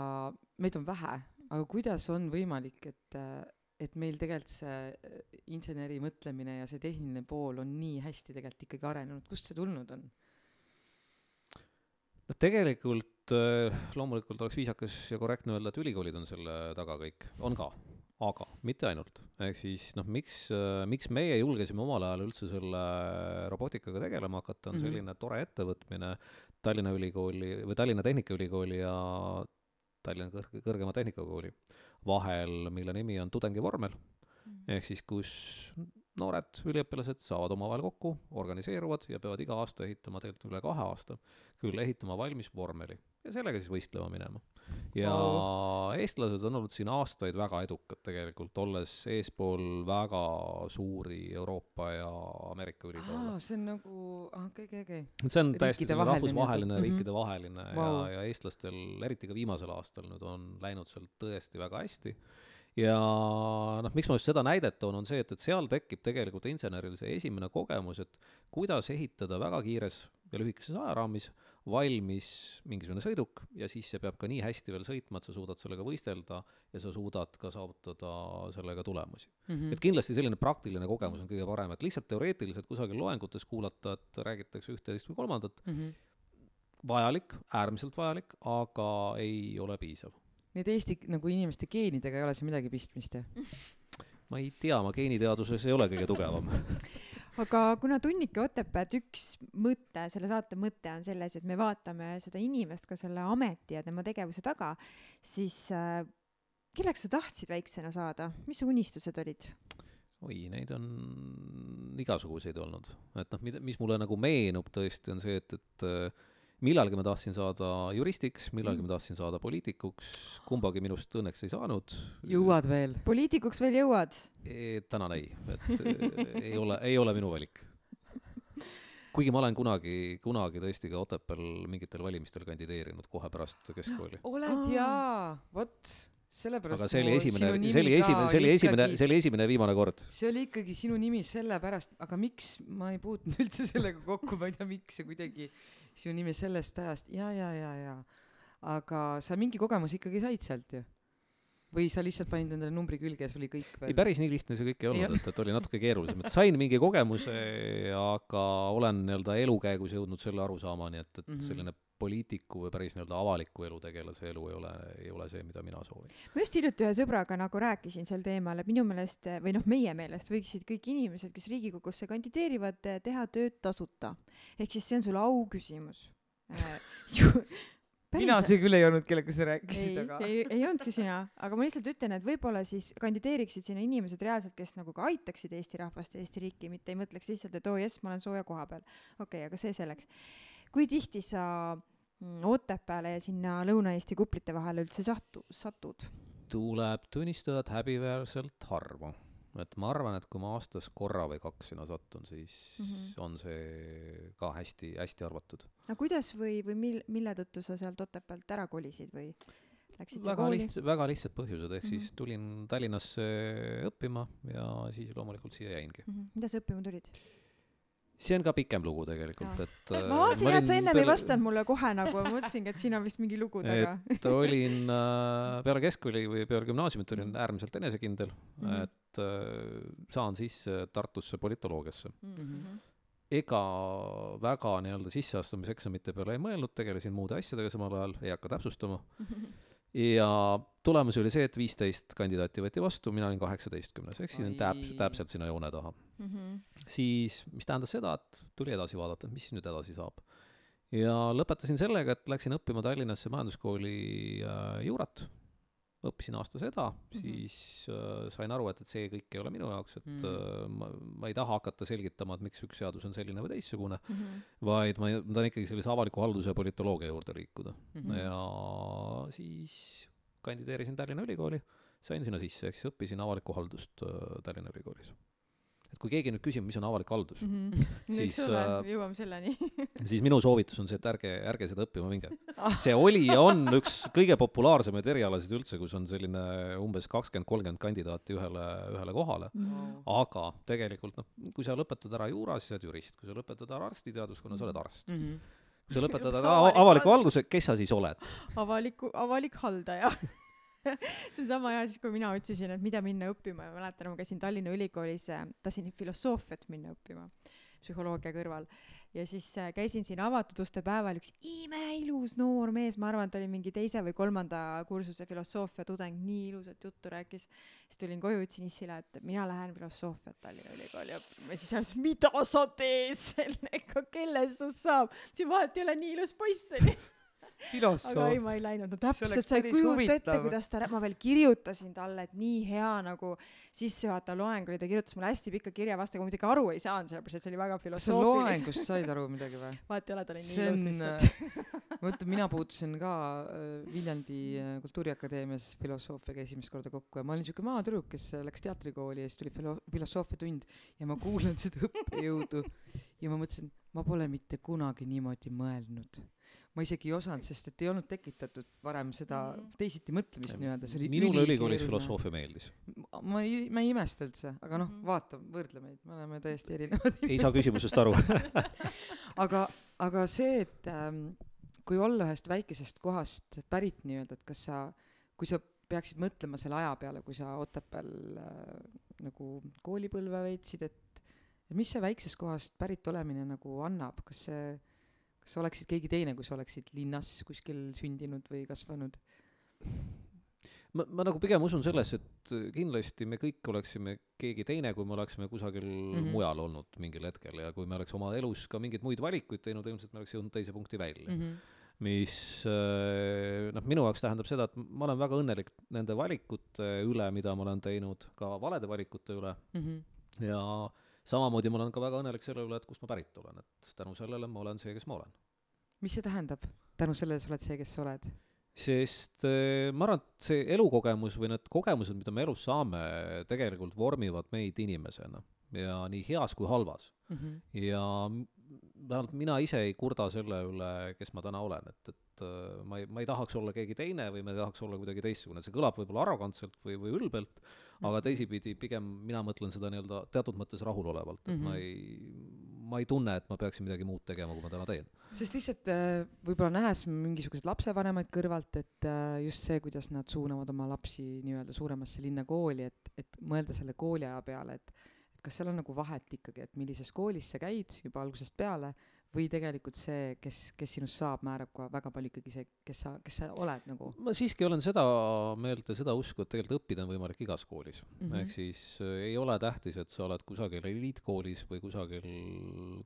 meid on vähe, aga kuidas on võimalik, et, et meil tegelikult see äh, inseneri mõtlemine ja see tehniline pool on nii hästi tegelikult ikkagi arenenud, kust see tulnud on?
no tegelikult äh, loomulikult oleks viisakas ja korrektne öelda, et ülikoolid on selle taga kõik, on ka, aga mitte ainult. ehk siis noh, miks, miks meie julgesime omal ajal üldse selle robootikaga tegelema hakata, on
Mhm.
selline tore ettevõtmine. Tallinna Ülikooli või Tallinna Tehnikaülikooli ja Tallinna kõrge, kõrgema tehnikakooli vahel, mille nimi on tudengivormel, ehk siis kus noored üliõpilased saavad omavahel kokku, organiseeruvad ja peavad iga aasta ehitama, tegelikult üle kahe aasta küll ehitama valmis vormeli ja sellega siis võistlema minema. ja
Vau.
eestlased on olnud siin aastaid väga edukad tegelikult, olles eespool väga suuri Euroopa ja Ameerika ülikoole
see on nagu, okei, okei, okei.
see on täiesti
riikidevaheline
rahvusvaheline
nii-öelda. Mhm.
riikidevaheline ja
Vau.,
ja eestlastel, eriti ka viimasel aastal nüüd on läinud seal tõesti väga hästi. ja noh, miks ma just seda näidet toon, on see, et, et seal tekib tegelikult inseneril see esimene kogemus, et kuidas ehitada väga kiires ja lühikeses ajaraamis valmis mingisugune sõiduk ja siis see peab ka nii hästi veel sõitma, et sa suudad sellega võistelda ja sa suudad ka saavutada sellega tulemusi.
Mhm.
et kindlasti selline praktiline kogemus on kõige parem, et lihtsalt teoreetiliselt kusagil loengutes kuulata, et räägitakse ühte, teist või kolmandat,
Mhm.
vajalik, äärmiselt vajalik, aga ei ole piisav.
nii et Eesti nagu inimeste geenidega ei ole siin midagi pistmist, jah?
ma ei tea, ma geeniteaduses ei ole kõige tugevam. [LAUGHS]
aga kuna Tunnike Otepääd üks mõte, selle saate mõte on selles, et me vaatame seda inimest ka selle ameti ja tema tegevuse taga, siis äh, kelleks sa tahtsid väiksena saada, mis su unistused olid?
oi, neid on igasuguseid olnud, et noh, mida, mis mulle nagu meenub tõesti, on see, et, et äh, millalgi ma tahtsin saada juristiks, millalgi ma tahtsin saada poliitikuks, kumbagi minust õnneks ei saanud.
jõuad veel?
poliitikuks veel jõuad?
E, tänan ei, et e, ei ole, ei ole minu valik. kuigi ma olen kunagi, kunagi tõesti ka Otepääl mingitel valimistel kandideerinud kohe pärast keskkooli.
oled
Aa.
jaa, vot, sellepärast
aga see oli esimene see oli esimene, see oli esimene, see oli esimene ja viimane kord.
see oli ikkagi sinu nimi sellepärast, aga miks ma ei puutunud üldse sellega kokku, ma ei tea, miks see kuidagi sinu nimi sellest ajast ja, ja, ja, ja aga sa mingi kogemuse ikkagi said sealt ju. Või sa lihtsalt panid endale numbri külge ja see oli kõik
ei
veel?
päris nii lihtne see kõik ei
Ei
olnud, et, et oli natuke keerulisem, et sain mingi kogemuse, aga olen nii-öelda elu käigus jõudnud selle arusaamani, et, et mm. -hmm. selline poliitiku või päris nii-öelda avaliku elu tegelase elu ei ole, ei ole see, mida mina soovin.
ma just hiljuti ühe sõbraga nagu rääkisin sel teemal, et minu meelest või noh, meie meelest võiksid kõik inimesed, kes Riigikogusse kandideerivad, teha tööd tasuta. ehk siis see on sul auküsimus. [LAUGHS]
mina see küll ei olnud, kellega sa rääkisid,
ei
aga,
ei, ei olnudki sina, aga ma lihtsalt ütlen, et võib-olla siis kandideeriksid sinna inimesed reaalselt, kes nagu ka aitaksid Eesti rahvast ja Eesti riiki, mitte ei mõtleks lihtsalt, et oo oh, jess, ma olen sooja koha peal. okei okay,, aga see selleks. kui tihti sa mm, Otepääle ja sinna Lõuna-Eesti kuplite vahele üldse satu-, satud?
tuleb tunnistada, et häbiväärselt harva. Et ma arvan, et kui ma aastas korra või kaks sinna satun, siis mm
Mhm.
-hmm. on see ka hästi, hästi arvatud.
no kuidas või, või mil-, mille tõttu sa sealt Otepäält ära kolisid või läksid sa
väga
kooli?
lihtsad, väga lihtsad põhjused, ehk mm -hmm.
Mhm.
siis tulin Tallinnasse õppima ja siis loomulikult siia jäingi.
Mhm. mida sa õppima tulid?
See on ka pikem lugu tegelikult, et äh,
ma vaatasin jah, et sa ennem ei vastanud mulle kohe nagu, ma mõtlesingi, et siin on vist mingi lugu taga.
et olin äh, peale keskkooli või peale gümnaasiumit olin
Mhm.
äärmiselt enesekindel mm. -hmm. et äh, saan sisse Tartusse politoloogiasse.
Mhm.
ega väga nii-öelda sisseastumiseksamite peale ei mõelnud, tegelesin muude asjadega samal ajal, ei hakka täpsustama. [LAUGHS] ja tulemus oli see, et viisteist kandidaati võeti vastu, mina olin kaheksateistkümnes, ehk siis täp-, täpselt sinna joone taha.
Mhm.
siis, mis tähendas seda, et tuli edasi vaadata, mis siis nüüd edasi saab. ja lõpetasin sellega, et läksin õppima Tallinnasse majanduskooli äh, juurat, õppisin aasta seda mm. -hmm. siis äh, sain aru, et, et see kõik ei ole minu jaoks, et
Mm.
mm. äh, ma, ma ei taha hakata selgitama, et miks üks seadus on selline või teistsugune,
Mhm.
vaid ma, ma tahan ikkagi sellise avaliku halduse ja politoloogia juurde liikuda mm.. ja siis kandideerisin Tallinna Ülikooli, sain sinna sisse, ehk siis õppisin avalikku haldust äh, Tallinna Ülikoolis. Et kui keegi nüüd küsib, mis on avalik haldus mm,
Mhm. [LAUGHS] eks
Siis, äh,,
jõuame selleni. [LAUGHS]
siis minu soovitus on see, et ärge, ärge seda õppima minge. see oli ja on üks kõige populaarsemaid erialasid üldse, kus on selline umbes kakskümmend, kolmkümmend kandidaati ühele, ühele kohale. aga tegelikult noh, kui sa lõpetad ära juura, siis sa oled jurist, kui sa lõpetad ära arstiteaduskonna, sa oled arst.
Mhm.
kui sa lõpetad ära
avalik
ava- avaliku
haldus?
halduse, kes sa siis oled?
avaliku, avalik haldaja. [LAUGHS] [LAUGHS] see on sama hea siis, kui mina otsisin, et mida minna õppima ja mäletan, ma käisin Tallinna Ülikoolis, tahtsin filosoofiat minna õppima psühholoogia kõrval ja siis äh, käisin siin avatud uste päeval üks imeilus noor mees, ma arvan, ta oli mingi teise või kolmanda kursuse filosoofia tudeng, nii ilusat juttu rääkis. siis tulin koju, ütlesin issile, et mina lähen filosoofiat Tallinna Ülikooli õppima siis ta ütles, mida sa teed sellega, kellest sust saab. siis vahet ei ole, nii ilus poiss oli [LAUGHS] aga ei,
filosoof.
ma ei läinud, no täpselt sa ei kujuta ette, kuidas ta, ma veel kirjutasin talle, et nii hea nagu sissejuhatav loeng oli, ta kirjutas mulle hästi pika kirja vastu, aga ma muidugi aru ei saanud, sellepärast et see oli väga
kas sa
filosoofiline.
loengust said aru midagi või? [LAUGHS]
vahet ei ole, ta oli nii ilus lihtsalt.
ma ütlen, mina puutusin ka äh, Viljandi äh, Kultuuriakadeemias filosoofiaga esimest korda kokku ja ma olin siuke maatüdruk, kes äh, läks teatrikooli ja siis tuli filo-, filosoofiatund ja ma kuulan seda õppejõudu [LAUGHS] ja ma mõtlesin, ma pole mitte kunagi niimoodi mõelnud. Ma isegi ei osanud, sest et ei olnud tekitatud varem seda
Mhm.
teisiti mõtlemist nii-öelda, see oli
minule ülikoolis filosoofia meeldis.
ma ei, ma ei imesta üldse, aga noh,
Mhm.
vaata, võrdle meid, me oleme täiesti erinevad.
ei saa küsimusest aru. [LAUGHS]
aga, aga see, et ähm, kui olla ühest väikesest kohast pärit nii-öelda, et kas sa, kui sa peaksid mõtlema selle aja peale, kui sa Otepääl äh, nagu koolipõlve veetsid, et, mis see väiksest kohast pärit olemine nagu annab, kas see, kas sa oleksid keegi teine, kui sa oleksid linnas kuskil sündinud või kasvanud?
ma, ma nagu pigem usun sellesse, et kindlasti me kõik oleksime keegi teine, kui me oleksime kusagil mm. -hmm. mujal olnud mingil hetkel ja kui me oleks oma elus ka mingeid muid valikuid teinud, ilmselt me oleks jõudnud teise punkti välja mm.
-hmm.
-hmm. mis äh, noh, minu jaoks tähendab seda, et ma olen väga õnnelik nende valikute üle, mida ma olen teinud, ka valede valikute üle
Mm -hmm.
ja samamoodi ma olen ka väga õnnelik selle üle, et kust ma pärit olen, et tänu sellele ma olen see, kes ma olen.
mis see tähendab? tänu sellele sa oled see, kes sa oled
sest äh, ma arvan, et see elukogemus või need kogemused, mida me elus saame, tegelikult vormivad meid inimesena ja nii heas kui halvas.
mm. -hmm.
ja vähemalt mina ise ei kurda selle üle, kes ma täna olen, et, et äh, ma ei, ma ei tahaks olla keegi teine või ma ei tahaks olla kuidagi teistsugune, see kõlab võib-olla arrogantselt või, või ülbelt, aga teisipidi pigem mina mõtlen seda nii-öelda teatud mõttes rahulolevalt, et mm -hmm. ma
Mhm.
ei, ma ei tunne, et ma peaksin midagi muud tegema, kui ma täna teen.
sest lihtsalt äh, võib-olla nähes mingisuguseid lapsevanemaid kõrvalt, et äh, just see, kuidas nad suunavad oma lapsi nii-öelda suuremasse linnakooli, et, et mõelda selle kooliaja peale, et et kas seal on nagu vahet ikkagi, et millises koolis sa käid juba algusest peale või tegelikult see, kes, kes sinust saab, määrab ka väga palju ikkagi see, kes sa, kes sa oled nagu
ma siiski olen seda meelt ja seda usku, et tegelikult õppida on võimalik igas koolis mm. -hmm. ehk siis äh, ei ole tähtis, et sa oled kusagil eliitkoolis või kusagil,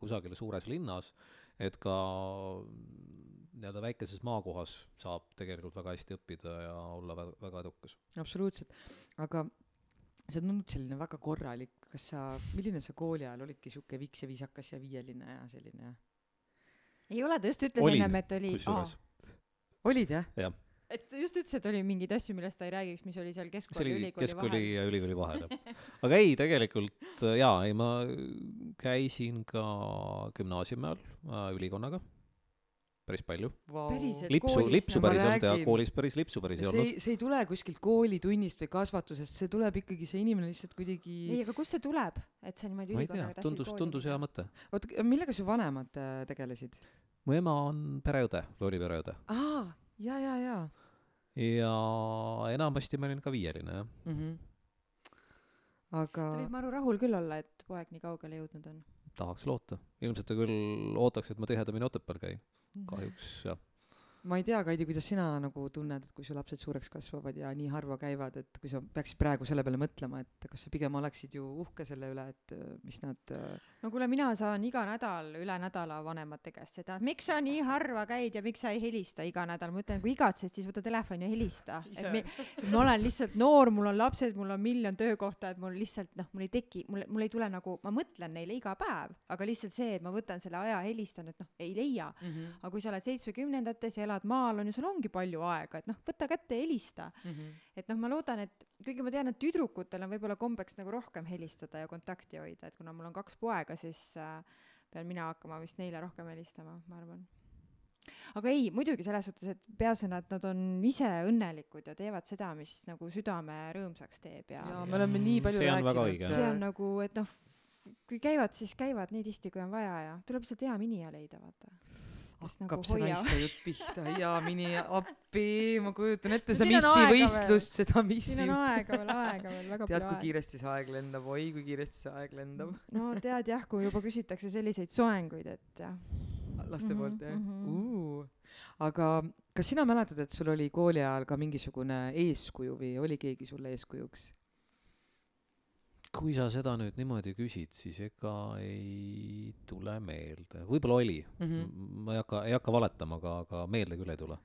kusagil suures linnas, et ka nii-öelda väikeses maakohas saab tegelikult väga hästi õppida ja olla väga, väga edukas.
absoluutselt, aga sa tundud selline väga korralik, kas sa, milline sa kooli ajal olidki sihuke viks ja viisakas ja viieline ja selline,
ei ole, ta just ütles ennem, et oli,
olid jah?
et ta just ütles, et oli mingeid asju, millest ta ei räägiks, mis oli seal keskkooli ja
oli
ülikooli
keskkooli
vahel.
ja ülikooli vahel, jah. aga ei, tegelikult jaa, ei ma käisin ka gümnaasiumi ajal äh, ülikonnaga päris palju.
Päriselt?
lipsu, lipsu päris ei olnud ja
räägin.
koolis päris lipsu päris ei
see
olnud.
ei, see ei tule kuskilt koolitunnist või kasvatusest, see tuleb ikkagi, see inimene lihtsalt
ei,
kuidagi,
aga kust see tuleb, et sa niimoodi
ei
ülikonnaga, tahtsid
tundus,
kooli
tundus hea
minna?
mõte.
oot, millega su vanemad äh, tegelesid?
mu ema on pereõde oli pereõde
aa, ja, ja, ja
ja enamasti ma olin ka viieline jah.
mm. -hmm. aga
ta võib maru rahul küll olla, et poeg nii kaugele jõudnud on.
tahaks loota, ilmselt ta küll ootaks, et ma tihedamini Otepääl käin, kahjuks jah.
Ma ei tea, Kaidi, kuidas sina nagu tunned, et kui su lapsed suureks kasvavad ja nii harva käivad, et kui sa peaksid praegu selle peale mõtlema, et kas sa pigem oleksid ju uhke selle üle, et äh, mis nad äh,
no kuule, mina saan iga nädal üle nädala vanemate käest seda, miks sa nii harva käid ja miks sa ei helista iga nädal, ma ütlen, kui igatsed, siis võta telefon ja helista. [LAUGHS] et me, ma olen lihtsalt noor, mul on lapsed, mul on miljon töökohta, et mul lihtsalt noh, mul ei teki, mul, mul ei tule nagu, ma mõtlen neile iga päev, aga lihtsalt see, et ma võtan selle aja, helistan, et noh, ei leia.
mm. -hmm.
aga kui sa oled seitsmekümnendates ja elad maal, on ju, sul ongi palju aega, et noh, võta kätte ja helista.
Mm -hmm.
et noh, ma loodan, et kuigi ma tean, et tüdrukutel on võib-olla kombeks nagu rohkem helistada ja kontakti hoida, et kuna mul on kaks poega, siis äh, pean mina hakkama vist neile rohkem helistama, ma arvan. aga ei, muidugi selles suhtes, et peaasjana, et nad on ise õnnelikud ja teevad seda, mis nagu südame rõõmsaks teeb ja,
ja me oleme nii palju
See on väga
rääkinud
õige.
see on nagu, et noh, kui käivad, siis käivad nii tihti, kui on vaja ja tuleb lihtsalt hea minija leida, vaata. Nagu
hakkab see
hoiavad.
naiste jutt pihta ja mini appi, ma kujutan ette seda missivõistlust, seda missi
siin on aega veel, aega veel, väga
tead,
palju
kui
aega.
kiiresti see aeg lendab, oi kui kiiresti see aeg lendab
no tead jah, kui juba küsitakse selliseid soenguid, et jah.
laste
Mhm,
poolt jah
mhm.
uh.. aga kas sina mäletad, et sul oli kooli ajal ka mingisugune eeskuju või oli keegi sulle eeskujuks?
Kui sa seda nüüd niimoodi küsid, siis ega ei tule meelde, võib-olla oli mm. -hmm. ma ei hakka, ei hakka valetama, aga, aga meelde küll ei tule.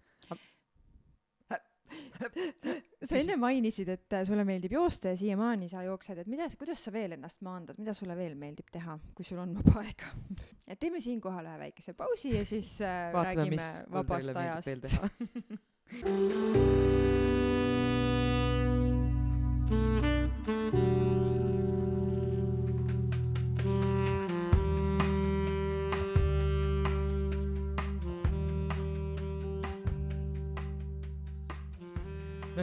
sa enne mainisid, et sulle meeldib joosta ja siiamaani sa jooksed, et mida, kuidas sa veel ennast maandad, mida sulle veel meeldib teha, kui sul on vaba aega? [LAUGHS] et teeme siinkohal ühe väikese pausi ja siis äh,
vaatame,
räägime vabast ajast. [LAUGHS] [LAUGHS]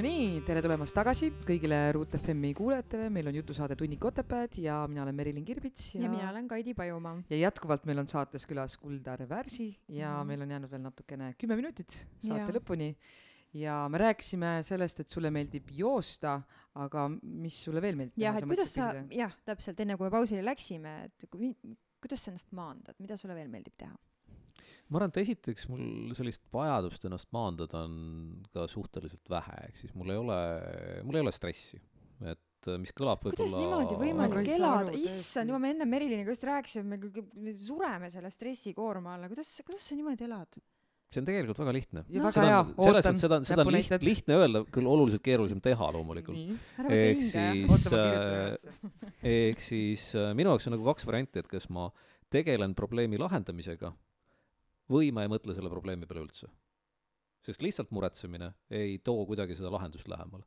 no nii, tere tulemast tagasi kõigile Ruut FM-i kuulajatele, meil on jutusaade Tunnik Otepääd ja mina olen Merilin Kirbits
ja mina olen Kaidi Pajumaa.
ja jätkuvalt meil on saates külas Kuldar Värsi ja
Mhm.
meil on jäänud veel natukene kümme minutit saate
Jaa.
lõpuni ja me rääkisime sellest, et sulle meeldib joosta, aga mis sulle veel meeldib
jah, et kuidas sa jah, täpselt enne kui me pausile läksime, et kui, kuidas sa ennast maandad, mida sulle veel meeldib teha?
Ma arvan, et esiteks mul sellist vajadust ennast maandada on ka suhteliselt vähe, ehk siis mul ei ole, mul ei ole stressi, et äh, mis kõlab
kuidas
võib-olla
niimoodi
Ma
võimalik elada, issand, juba me enne Meriliniga just rääkisime, me sureme selle stressikoorma alla, kuidas, kuidas sa niimoodi elad?
see on tegelikult väga lihtne.
ja
No
seda on, selles mõttes, seda on, seda on liht, lihtne öelda, küll oluliselt keerulisem teha loomulikult.
võta
ehk siis
kirjutan
äh, [LAUGHS] ehk siis äh, minu jaoks on nagu kaks varianti, et kas ma tegelen probleemi lahendamisega või ma ei mõtle selle probleemi peale üldse. sest lihtsalt muretsemine ei too kuidagi seda lahendust lähemale.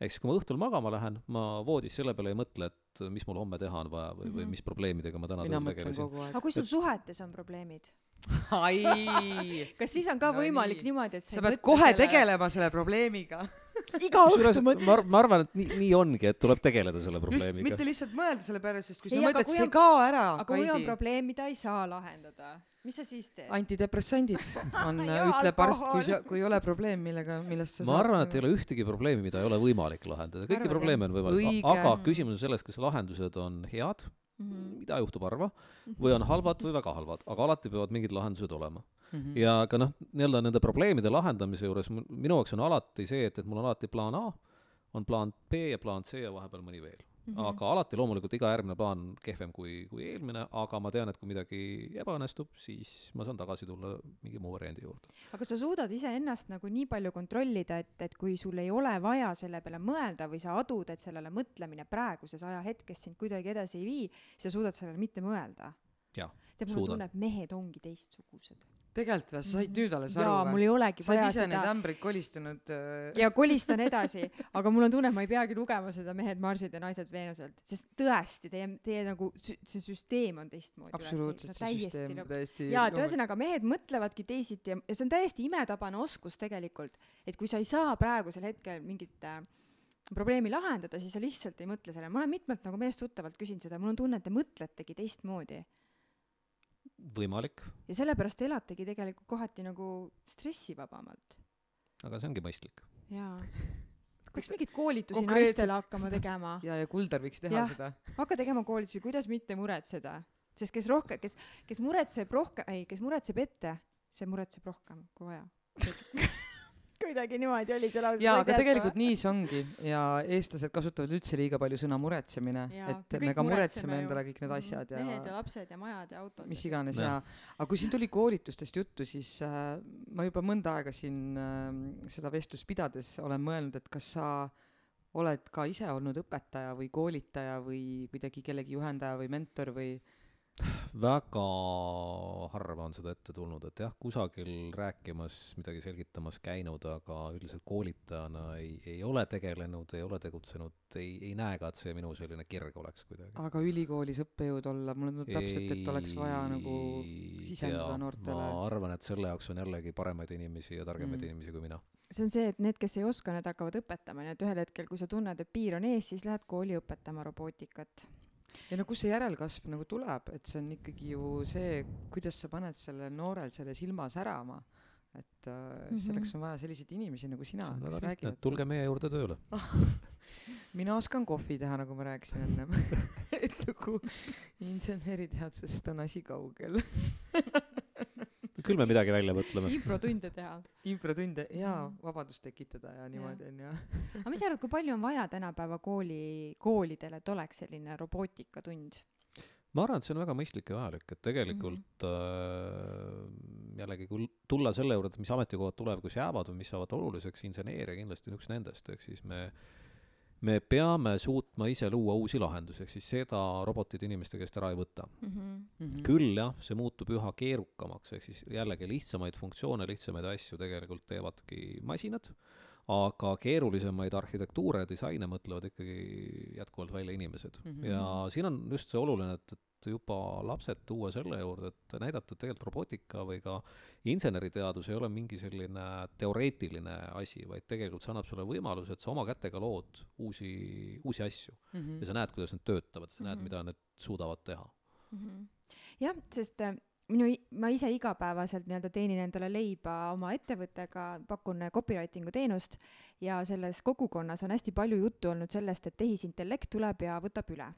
ehk siis, kui ma õhtul magama lähen, ma voodis selle peale ei mõtle, et mis mul homme teha on vaja või, või
Mhm.
mis probleemidega ma täna
mina
tööl
mõtlen
tegelesin.
kogu aeg
aga. kui sul suhetes on probleemid, [LAUGHS]
ai, [LAUGHS]
kas siis on ka
No
võimalik
nii.
niimoodi, et sa,
sa pead kohe
selle-
tegelema selle probleemiga.
Iga õhtu mõtled.
ma, ma arvan, et nii, nii ongi, et tuleb tegeleda selle
just,
probleemiga
mitte. lihtsalt mõelda selle peale, sest kui sa
Ei, aga
mõtled, see
on-
kao ära,
aga kui on probleem, mida ei saa lahendada, mis sa siis teed?
antidepressandid on, [LAUGHS] ütleb arst, kui sa, kui ei ole probleem, millega, millest sa
ma arvan, et ei ole ühtegi probleemi, mida ei ole võimalik lahendada, kõiki probleeme on võimalik aga küsimus on selles, kas lahendused on head,
Mhm.
mida juhtub harva, või on halvad või väga halvad, aga alati peavad mingid lahendused olema.
mm. -hmm.
ja ka noh, nii-öelda nende probleemide lahendamise juures minu jaoks on alati see, et, et mul on alati plaan A, on plaan B ja plaan C ja vahepeal mõni veel.
Mhm.
aga alati loomulikult iga järgmine plaan kehvem kui, kui eelmine, aga ma tean, et kui midagi ebaõnnestub, siis ma saan tagasi tulla mingi muu variandi juurde.
aga sa suudad iseennast nagu nii palju kontrollida, et, et kui sul ei ole vaja selle peale mõelda või sa adud, et sellele mõtlemine praeguses ajahetkes sind kuidagi edasi ei vii, sa suudad sellele mitte mõelda. Tead, mulle tunne, et mehed ongi teistsugused.
Tegelikult või, sa said nüüd alles aru
mul
või?
ei olegi
sa oled
vaja
ise
seda
ämbreid kolistanud äh....
ja kolistan [LAUGHS] edasi, aga mul on tunne, et ma ei peagi lugema seda Mehed Marsilt ja Naised Veenuselt, sest tõesti, teie, teie nagu see süsteem on teistmoodi.
absoluutselt, see süsteem täiesti
jaa, et ühesõnaga mehed mõtlevadki teisiti ja, ja see on täiesti imetabane oskus tegelikult, et kui sa ei saa praegusel hetkel mingit äh, probleemi lahendada, siis sa lihtsalt ei mõtle sellele, ma olen mitmelt nagu meest tuttavalt küsinud seda, mul on tunne, et te mõtletegi teistmoodi
võimalik,
ja sellepärast elategi tegelikult kohati nagu stressivabamalt.
aga see ongi mõistlik.
jaa. [LAUGHS] peaks mingeid koolitusi naistele hakkama tegema,
ja, ja Kuldar võiks teha
Jah.
seda. [LAUGHS]
hakka tegema koolitusi, kuidas mitte muretseda, sest kes rohkem, kes, kes muretseb rohkem, ei, kes muretseb ette, see muretseb rohkem kui vaja. [LAUGHS] kuidagi niimoodi oli see lause.
jaa, aga tegelikult nii see ongi ja eestlased kasutavad üldse liiga palju sõna muretsemine, et
me
ka
muretseme
muretseme endale kõik need
Mhm.
asjad ja
mehed ja lapsed ja majad ja autod.
mis iganes
Jah.
ja aga kui siin tuli koolitustest juttu, siis äh, ma juba mõnda aega siin äh, seda vestlust pidades olen mõelnud, et kas sa oled ka ise olnud õpetaja või koolitaja või kuidagi kellegi juhendaja või mentor või
väga harva on seda ette tulnud, et jah, kusagil rääkimas, midagi selgitamas käinud, aga üldiselt koolitajana ei, ei ole tegelenud, ei ole tegutsenud, ei, ei näe ka, et see minu selline kirg oleks kuidagi.
aga ülikoolis õppejõud olla, mulle tundub täpselt, et oleks vaja nagu sisendada noortele.
ma arvan, et selle jaoks on jällegi paremaid inimesi ja targemaid
Mm.
inimesi kui mina.
see on see, et need, kes ei oska, need hakkavad õpetama, nii et ühel hetkel, kui sa tunned, et piir on ees, siis lähed kooli õpetama robootikat.
Ja no kust see järelkasv nagu tuleb, et see on ikkagi ju see, kuidas sa paned sellel noorel selle silma särama. et äh,
Mhm.
selleks on vaja selliseid inimesi nagu sina
see on,
kes
väga lihtne, tulge meie juurde tööle. [LAUGHS]
mina oskan kohvi teha, nagu ma rääkisin ennem [LAUGHS] et nagu inseneriteadusest on asi kaugel. [LAUGHS]
küll me midagi välja mõtleme.
improtunde teha.
improtunde jaa
Mhm.,
vabadust tekitada ja niimoodi onju. [LAUGHS]
aga mis sa arvad, kui palju on vaja tänapäeva kooli, koolidel, et oleks selline robootikatund?
ma arvan, et see on väga mõistlik ja vajalik, et tegelikult mm -hmm. äh, jällegi, kui tulla selle juurde, et mis ametikohad tulevikus jäävad või mis saavad oluliseks, inseneeria kindlasti on üks nendest, ehk siis me me peame suutma ise luua uusi lahendusi, ehk siis seda robotid inimeste käest ära ei võta.
Mhm.
küll jah, see muutub üha keerukamaks, ehk siis jällegi lihtsamaid funktsioone, lihtsamaid asju tegelikult teevadki masinad, aga keerulisemaid arhitektuure ja disaine mõtlevad ikkagi jätkuvalt välja inimesed mm. -hmm. ja siin on just see oluline, et, et juba lapsed tuua selle juurde, et näidata, et tegelikult robootika või ka inseneriteadus ei ole mingi selline teoreetiline asi, vaid tegelikult see annab sulle võimaluse, et sa oma kätega lood uusi, uusi asju
Mhm.
ja sa näed, kuidas need töötavad, sa näed,
Mhm.
mida need suudavad teha.
jah, sest äh, minu, ma ise igapäevaselt nii-öelda teenin endale leiba oma ettevõttega, pakun äh, copywriting'u teenust ja selles kogukonnas on hästi palju juttu olnud sellest, et tehisintellekt tuleb ja võtab üle.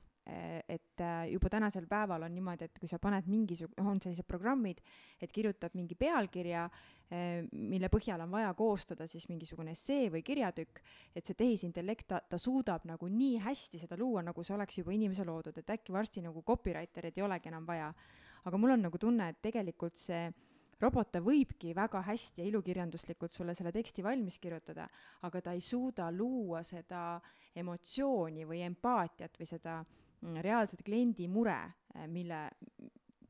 Et äh, juba tänasel päeval on niimoodi, et kui sa paned mingisugune, on sellised programmid, et kirjutad mingi pealkirja, mille põhjal on vaja koostada siis mingisugune essee või kirjatükk, et see tehisintellekt, ta, ta suudab nagu nii hästi seda luua, nagu see oleks juba inimese loodud, et äkki varsti nagu copywriterit ei olegi enam vaja. aga mul on nagu tunne, et tegelikult see robot, ta võibki väga hästi ja ilukirjanduslikult sulle selle teksti valmis kirjutada, aga ta ei suuda luua seda emotsiooni või empaatiat või seda mm, reaalset kliendi mure, mille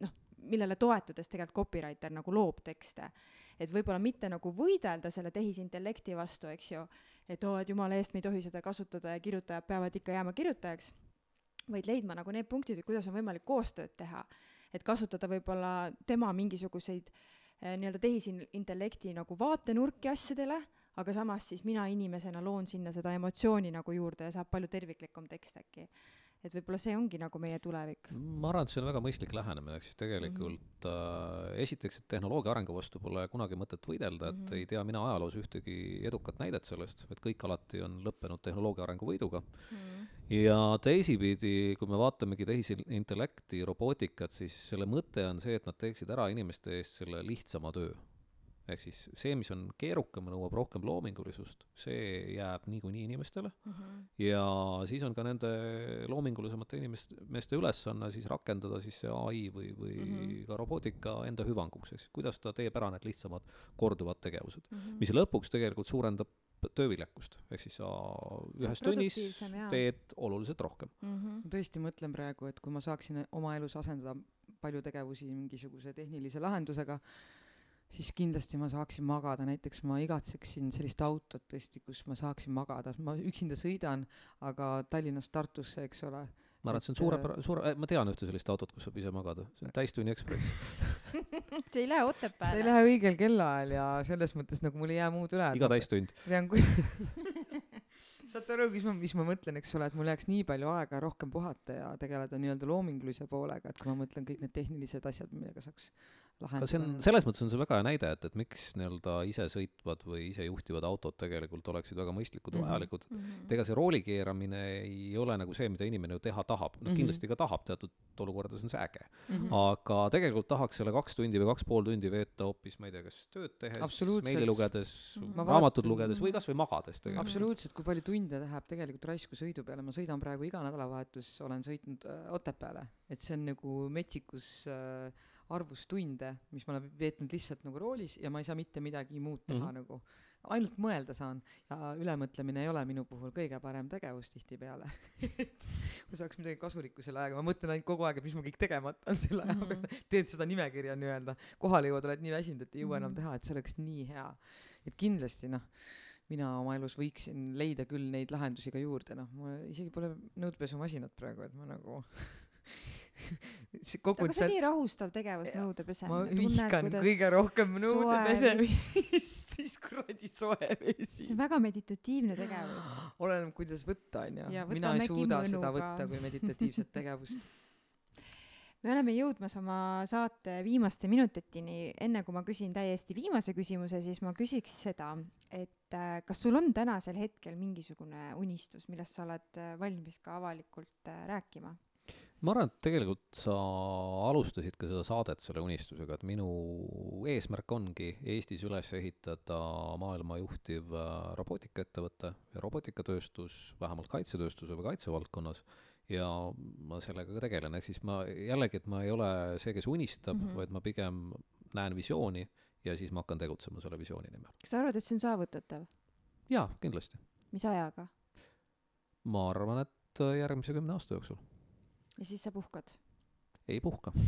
noh, millele toetudes tegelikult copywriter nagu loob tekste. et võib-olla mitte nagu võidelda selle tehisintellekti vastu, eks ju, et oo, et jumala eest me ei tohi seda kasutada ja kirjutajad peavad ikka jääma kirjutajaks, vaid leidma nagu need punktid, et kuidas on võimalik koostööd teha. et kasutada võib-olla tema mingisuguseid eh, nii-öelda tehisintellekti nagu vaatenurki asjadele, aga samas siis mina inimesena loon sinna seda emotsiooni nagu juurde ja saab palju terviklikum tekst äkki et võib-olla see ongi nagu meie tulevik.
ma arvan, et see on väga mõistlik lähenemine, ehk siis tegelikult mm -hmm. äh, esiteks, et tehnoloogia arengu vastu pole kunagi mõtet võidelda, et mm -hmm. ei tea mina ajaloos ühtegi edukat näidet sellest, et kõik alati on lõppenud tehnoloogia arengu võiduga mm. -hmm. ja teisipidi, kui me vaatamegi tehisintellekti, robootikat, siis selle mõte on see, et nad teeksid ära inimeste eest selle lihtsama töö ehk siis see, mis on keerukam, nõuab rohkem loomingulisust, see jääb niikuinii inimestele mm. -hmm. ja siis on ka nende loomingulisemate inimeste, meeste ülesanne siis rakendada siis see ai või, või mm -hmm. ka robootika enda hüvanguks, eks, kuidas ta teeb ära need lihtsamad korduvad tegevused mm, -hmm. mis lõpuks tegelikult suurendab tööviljakust, ehk siis sa ühes tunnis teed oluliselt rohkem
mm. -hmm. ma tõesti mõtlen praegu, et kui ma saaksin oma elus asendada palju tegevusi mingisuguse tehnilise lahendusega, siis kindlasti ma saaksin magada, näiteks ma igatseksin sellist autot tõesti, kus ma saaksin magada, ma üksinda sõidan, aga Tallinnast Tartusse, eks ole.
ma arvan, et see on suurepärane, suure, ma tean ühte sellist autot, kus saab ise magada, see on [LAUGHS] täistunni ekspress [LAUGHS]
see ei lähe Otepääle.
ta ei lähe õigel kellaajal ja selles mõttes nagu mul ei jää muud üle.
iga täistund.
pean kui [LAUGHS] saate aru, mis ma, mis ma mõtlen, eks ole, et mul jääks nii palju aega rohkem puhata ja tegeleda nii-öelda loomingulise poolega, et kui ma mõtlen kõik need tehnilised asjad, millega saaks
lahendada. see on, selles mõttes on see väga hea näide, et, et miks nii-öelda isesõitvad või isejuhtivad autod tegelikult oleksid väga mõistlikud mm -hmm. vajalikud mm. -hmm. et ega see rooli keeramine ei ole nagu see, mida inimene ju teha tahab, noh mm -hmm. kindlasti ka tahab, teatud olukordades on see äge mm. -hmm. aga tegelikult tahaks selle kaks tundi või kaks pool tundi veeta hoopis, ma ei tea, kas tööd tehes, meili lugedes mm, -hmm. raamatut lugedes või kasvõi magades
tegelikult. absoluutselt, kui palju tunde läheb tegelikult raisku sõidu peale, ma sõidan praegu iga nädalavahetus, olen sõitnud äh, Otepääle, et see on nagu metsikus äh, arvus tunde, mis ma olen veetnud lihtsalt nagu roolis ja ma ei saa mitte midagi muud teha mm -hmm. nagu, ainult mõelda saan ja ülemõtlemine ei ole minu puhul kõige parem tegevus tihtipeale et [LAUGHS] kui saaks midagi kasulikku selle ajaga, ma mõtlen ainult kogu aeg, et mis mul kõik tegemata on selle aja peal mm -hmm., teen seda nimekirja nii-öelda, kohale jõuad, oled nii väsinud, et ei jõua mm -hmm. enam teha, et see oleks nii hea. et kindlasti noh, mina oma elus võiksin leida küll neid lahendusi ka juurde, noh, mul isegi pole nõudpesumasinat praegu, et ma nagu [LAUGHS] [LAUGHS]
kogu aga see on nii rahustav tegevus, nõudepese.
ma vihkan kõige rohkem nõudepesemist, [LAUGHS] siis kuradi soe vesi.
see on väga meditatiivne tegevus. [GASPS]
oleneb, kuidas võtta, onju. mina ei suuda mõnuga. seda võtta kui meditatiivset tegevust [LAUGHS]
me oleme jõudmas oma saate viimaste minutitini, enne kui ma küsin täiesti viimase küsimuse, siis ma küsiks seda, et äh, kas sul on tänasel hetkel mingisugune unistus, millest sa oled äh, valmis ka avalikult äh, rääkima?
Ma arvan, et tegelikult sa alustasid ka seda saadet selle unistusega, et minu eesmärk ongi Eestis üles ehitada maailma juhtiv äh, robootikaettevõte ja robotikatööstus, vähemalt kaitsetööstuse või kaitsevaldkonnas, ja ma sellega ka tegelen, ehk siis ma jällegi, et ma ei ole see, kes unistab mm, -hmm. vaid ma pigem näen visiooni ja siis ma hakkan tegutsema selle visiooni nimel.
kas sa arvad, et see on saavutatav?
jaa, kindlasti.
mis ajaga?
ma arvan, et järgmise kümne aasta jooksul
ja siis sa puhkad?
ei puhka [LAUGHS]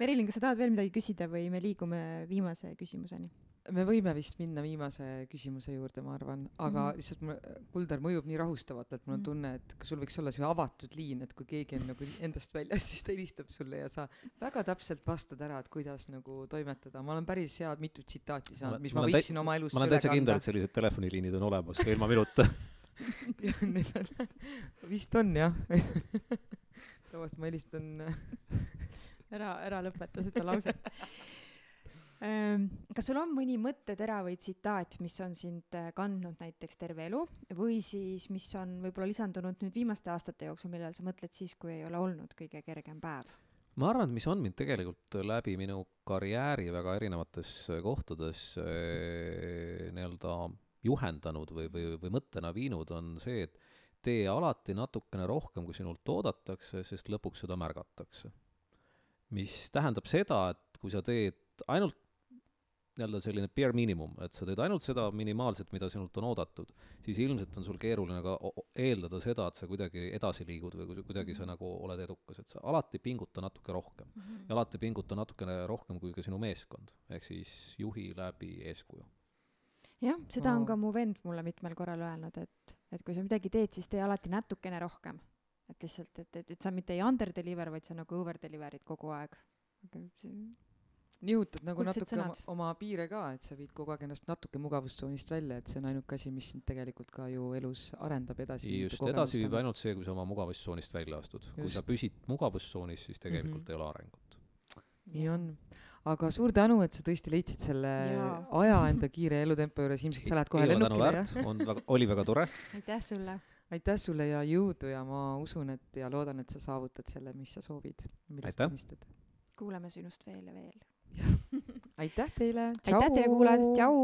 Merilin, kas sa tahad veel midagi küsida või me liigume viimase küsimuseni?
me võime vist minna viimase küsimuse juurde, ma arvan, aga mm lihtsalt mul, Kuldar mõjub nii rahustavalt, et mul on mhm. tunne, et kas sul võiks olla see avatud liin, et kui keegi on nagu endast väljas, [LAUGHS] siis ta helistab sulle ja sa väga täpselt vastad ära, et kuidas nagu toimetada. ma olen päris head mitu tsitaati saanud, mis ma, ma võiksin oma elus
ma olen täitsa kindel, et sellised telefoniliinid on olemas ka ilma minuta [LAUGHS] [LAUGHS] [LAUGHS]
vist on jah [LAUGHS] tavaliselt ma helistan
ära, ära lõpeta seda lauset ehm, kas sul on mõni mõttetera või tsitaat, mis on sind äh, kandnud näiteks terve elu või siis, mis on võib-olla lisandunud nüüd viimaste aastate jooksul, millal sa mõtled siis, kui ei ole olnud kõige kergem päev?
ma arvan, et mis on mind tegelikult läbi minu karjääri väga erinevates kohtades äh, nii-öelda juhendanud või, või, või mõttena viinud, on see, et tee alati natukene rohkem, kui sinult oodatakse, sest lõpuks seda märgatakse. mis tähendab seda, et kui sa teed ainult nii-öelda selline bare minimum, et sa teed ainult seda minimaalset, mida sinult on oodatud, siis ilmselt on sul keeruline ka eeldada seda, et sa kuidagi edasi liigud või kuidagi sa nagu oled edukas, et sa alati pinguta natuke rohkem mm. -hmm. ja alati pinguta natukene rohkem kui ka sinu meeskond, ehk siis juhi läbi eeskuju
jah, seda on ka mu vend mulle mitmel korral öelnud, et, et kui sa midagi teed, siis tee alati natukene rohkem. et lihtsalt, et, et, et sa mitte ei under deliver, vaid sa nagu over deliver'id kogu aeg.
nihutad nagu
Kuldsed
natuke oma,
sõnad.
oma piire ka, et sa viid kogu aeg ennast natuke mugavustsoonist välja, et see on ainuke asi, mis sind tegelikult ka ju elus arendab edasi.
just, edasi viib ainult see, kui sa oma mugavustsoonist välja astud. kui sa püsid mugavustsoonis, siis tegelikult
Mhm.
ei ole arengut.
nii on. Aga suur tänu, et sa tõesti leidsid selle
Jaa.
aja enda kiire elutempo juures, ilmselt sa lähed kohe lennukile, jah?
on väga, oli väga tore.
aitäh sulle.
aitäh sulle ja jõudu ja ma usun, et ja loodan, et sa saavutad selle, mis sa soovid. millest unistad.
kuuleme sinust veel ja veel. [LAUGHS]
aitäh teile.
aitäh teile kuulajad, tšau.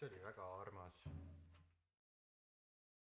See oli väga armas